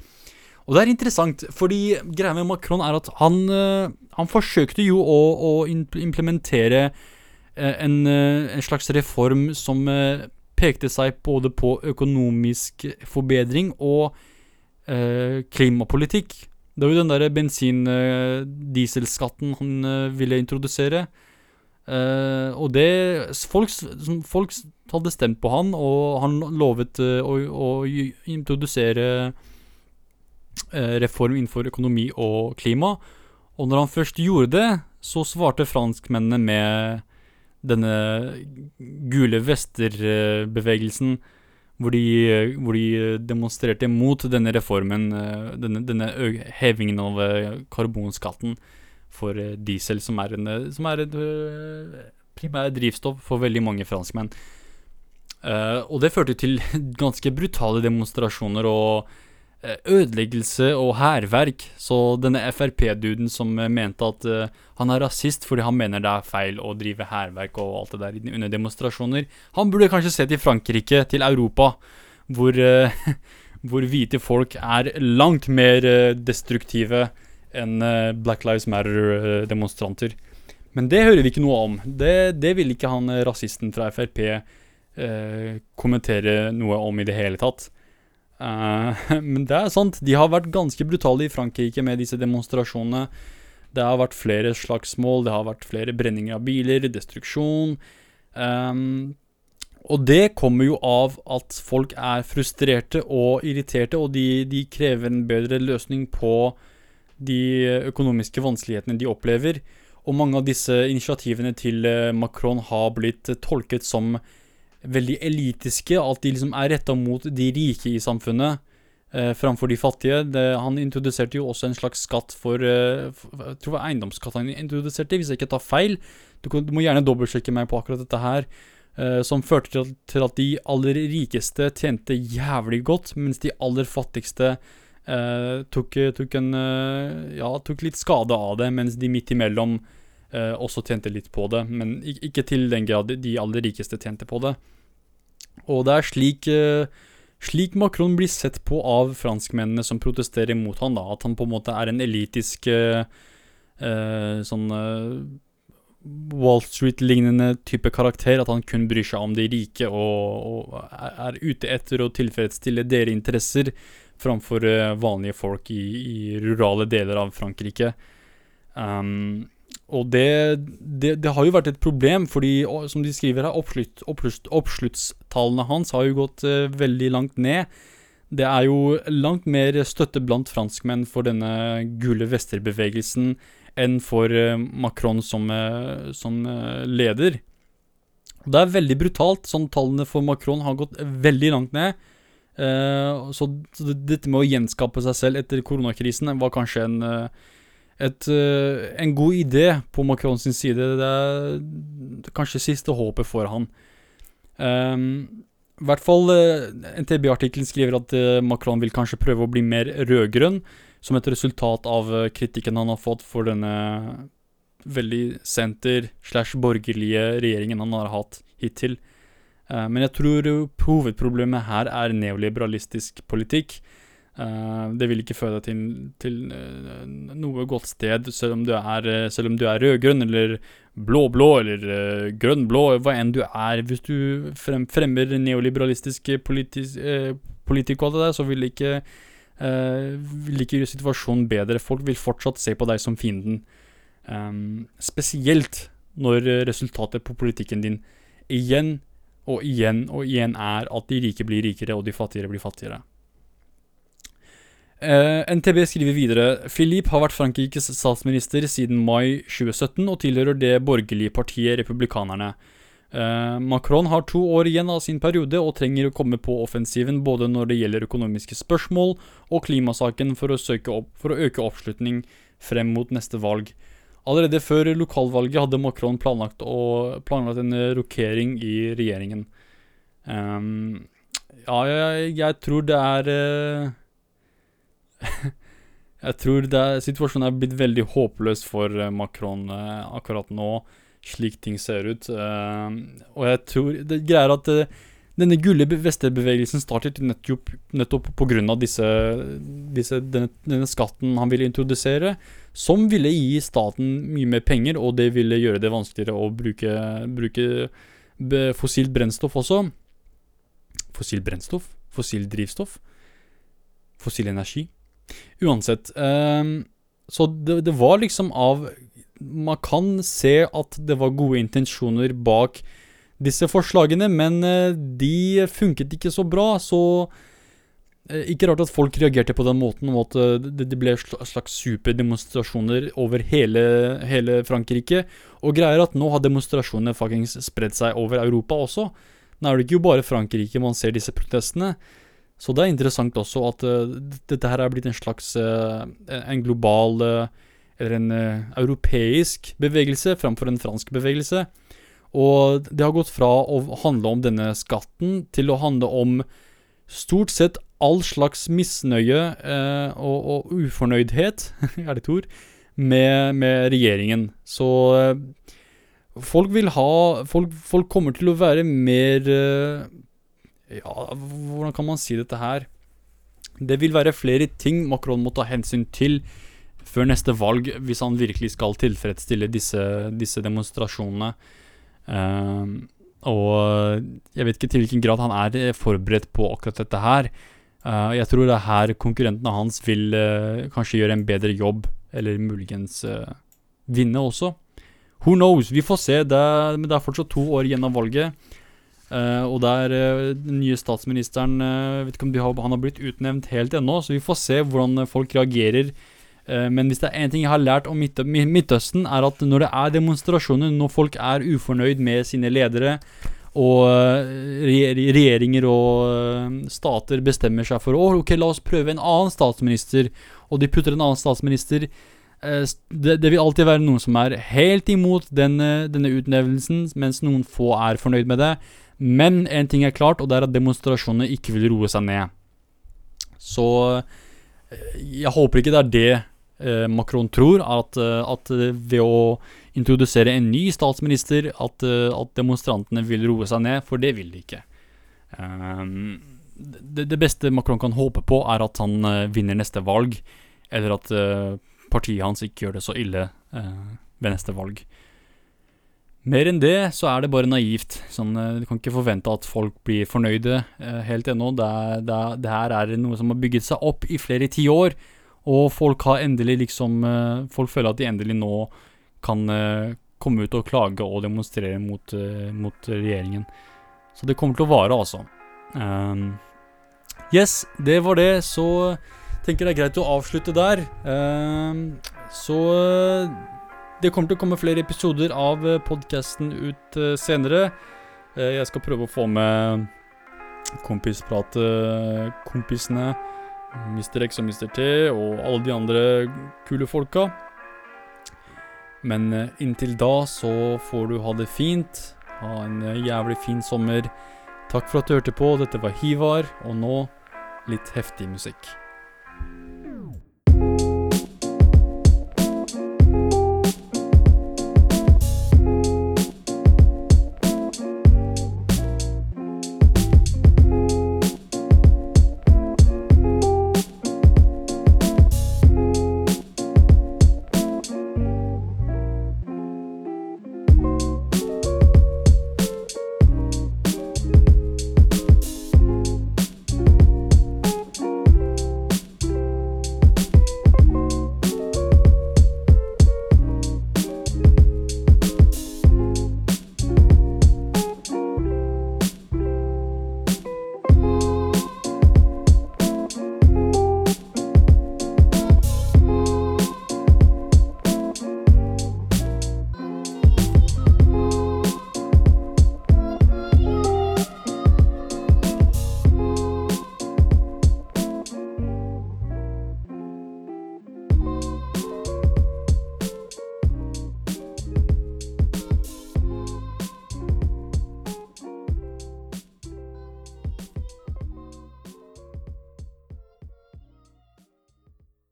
Og det er interessant, fordi greia med Macron er at han, eh, han forsøkte jo å, å implementere eh, en, eh, en slags reform som pekte seg både på økonomisk forbedring og eh, klimapolitikk. Det var jo den derre bensin-dieselskatten han ville introdusere. Eh, og det folk, folk hadde stemt på han, og han lovet eh, å, å introdusere reform innenfor økonomi og klima. Og når han først gjorde det, så svarte franskmennene med denne gule vester-bevegelsen, hvor, de- hvor de demonstrerte mot denne reformen, eh, denne, denne hevingen av eh, karbonskatten for eh, diesel, som er, en, eh, som er et eh, primært drivstoff for veldig mange franskmenn. Eh, og det førte til ganske brutale demonstrasjoner og eh, ødeleggelse og hærverk. Så denne Frp-duden som eh, mente at eh, han er rasist fordi han mener det er feil å drive hærverk og alt det der under demonstrasjoner, han burde kanskje se til Frankrike, til Europa, hvor, eh, hvor hvite folk er langt mer eh, destruktive enn eh, Black Lives Matter-demonstranter. Men det hører vi ikke noe om. Det, det vil ikke han eh, rasisten fra Frp eh, kommentere noe om i det hele tatt. Eh, men det er sant, de har vært ganske brutale i Frankrike med disse demonstrasjonene. Det har vært flere slagsmål, det har vært flere brenninger av biler, destruksjon. Um, og det kommer jo av at folk er frustrerte og irriterte, og de, de, krever en bedre løsning på de økonomiske vanskelighetene de opplever. Og mange av disse initiativene til eh, Macron har blitt tolket som veldig elitiske, at de liksom er retta mot de rike i samfunnet eh, framfor de fattige. Det, han introduserte jo også en slags skatt for, eh, for Jeg tror det var eiendomsskatt han introduserte, hvis jeg ikke tar feil. Du, du må gjerne dobbeltsjekke meg på akkurat dette her. Eh, som førte til, til, at de aller rikeste tjente jævlig godt, mens de aller fattigste eh, tok, tok, en, eh, ja, tok litt skade av det, mens de midt imellom eh, også tjente litt på det. Men ikke til den grad de aller rikeste tjente på det. Og det er slik eh, slik Macron blir sett på av franskmennene som protesterer mot han, da, at han på en måte er en elitisk uh, sånn uh, Wall Street-lignende type karakter, at han kun bryr seg om de rike og, og er ute etter å tilfredsstille deres interesser framfor vanlige folk i, i, rurale deler av Frankrike. Um, og det, det, det, har jo vært et problem, fordi som de skriver her, oppslutt, oppslutt, oppsluttstallene hans har jo gått uh, veldig langt ned. Det er jo langt mer støtte blant franskmenn for denne gule vesterbevegelsen enn for uh, Macron som, uh, som leder. Det er veldig brutalt. sånn Tallene for Macron har gått veldig langt ned. så, så dette med å gjenskape seg selv etter koronakrisen var kanskje en et, uh, en god idé på Macron sin side. Det er, kanskje siste håpet for han. Um, I hvert fall uh, NTB-artikkelen skriver at uh, Macron vil kanskje prøve å bli mer rød-grønn, som et resultat av kritikken han har fått for denne veldig senter slash borgerlige regjeringen han har hatt hittil. men jeg tror hovedproblemet her er neoliberalistisk politikk. Uh, det vil ikke føre deg til, til uh, noe godt sted, selv om du er, uh, selv er rød-grønn eller blå-blå eller grønn-blå, hva enn du er. Hvis du frem, fremmer neoliberalistisk politis, det der, så vil ikke, vil ikke gjøre situasjonen bedre. Folk vil fortsatt se på deg som fienden. Um, spesielt når resultatet på politikken din igjen og igjen og igjen er at de rike blir rikere og de fattigere blir fattigere. Uh, eh, NTB skriver videre Philippe har vært Frankrikes statsminister siden mai 2017 og tilhører det borgerlige partiet Republikanerne. Uh, Macron har to år igjen av sin periode og trenger å komme på offensiven både når det gjelder økonomiske spørsmål og klimasaken for å, opp, for å øke oppslutning frem mot neste valg. Allerede før lokalvalget hadde Macron planlagt, å, planlagt en rokering i regjeringen. Um, ja, jeg, jeg, tror det er uh, jeg tror er, situasjonen er blitt veldig håpløs for eh, Macron eh, akkurat nå, slik ting ser ut. Eh, og jeg tror det greier at denne gulle vesterbevegelsen startet nettopp, nettopp pga. Disse, denne, denne skatten han ville introdusere, som ville gi staten mye mer penger, og det ville gjøre det vanskeligere å bruke, bruke fossilt brennstoff også. Fossilt brennstoff? Fossilt drivstoff? Fossil energi? Uansett. Um, så det, det, var liksom av Man kan se at det var gode intensjoner bak disse forslagene, men uh, de funket ikke så bra, så uh, Ikke rart at folk reagerte på den måten, og at det, det, ble slags superdemonstrasjoner over hele, hele Frankrike. Og greier at nå har demonstrasjonene faktisk spredd seg over Europa også. Nå er det ikke jo bare Frankrike man ser disse protestene. Så det er interessant også at uh, dette her er blitt en slags uh, en global uh, eller en europeisk bevegelse framfor en fransk bevegelse. Og det har gått fra å handle om denne skatten til å handle om stort sett all slags misnøye og, og, ufornøydhet, er det et ord, med, med regjeringen. Så folk vil ha folk, folk, kommer til å være mer ja, hvordan kan man si dette her? Det vil være flere ting Macron må ta hensyn til før neste valg, hvis han virkelig skal tilfredsstille disse, disse demonstrasjonene. Uh, og jeg vet ikke til hvilken grad han er forberedt på akkurat dette her. Uh, jeg tror det er her konkurrentene hans vil uh, kanskje gjøre en bedre jobb, eller muligens eh, vinne også. Who knows? Vi får se. Det men det er fortsatt to år igjen av valget. Uh, og der uh, den nye statsministeren uh, vet ikke om har, han har blitt utnevnt helt ennå, så vi får se hvordan folk reagerer. men hvis det er én ting jeg har lært om Midt Midtøsten, er at når det er demonstrasjoner, når folk er ufornøyd med sine ledere, og regjeringer og stater bestemmer seg for å, ok, la oss prøve en annen statsminister, og de putter en annen statsminister det, det, vil alltid være noen som er helt imot denne, denne utnevnelsen, mens noen få er fornøyd med det. Men en ting er klart, og det er at demonstrasjonene ikke vil roe seg ned. Så eh, jeg håper ikke det er det eh, Macron tror, at, eh, at, ved å introdusere en ny statsminister, at, at, demonstrantene vil roe seg ned, for det vil de ikke. Um, det, det, beste Macron kan håpe på, er at han uh, vinner neste valg, eller at uh, partiet hans ikke gjør det så ille uh, ved neste valg. Mer enn det så er det bare naivt. Sånn, eh, du kan ikke forvente at folk blir fornøyde eh, helt ennå. Det, det, det, her er noe som har bygget seg opp i flere tiår, og folk har endelig liksom eh, Folk føler at de endelig nå kan eh, komme ut og klage og demonstrere mot, eh, mot regjeringen. Så det kommer til å vare, altså. Um, yes, det var det. Så tenker jeg det er greit å avslutte der. Um, så det kommer til å komme flere episoder av eh, podkasten ut uh, senere. Uh, jeg skal prøve å få med kompispratekompisene. Mr. X og Mr. T, og alle de andre kule folka. Men inntil da så får du ha det fint. Ha en jævlig fin sommer. Takk for at du hørte på. Dette var Hivar, og nå litt heftig musikk.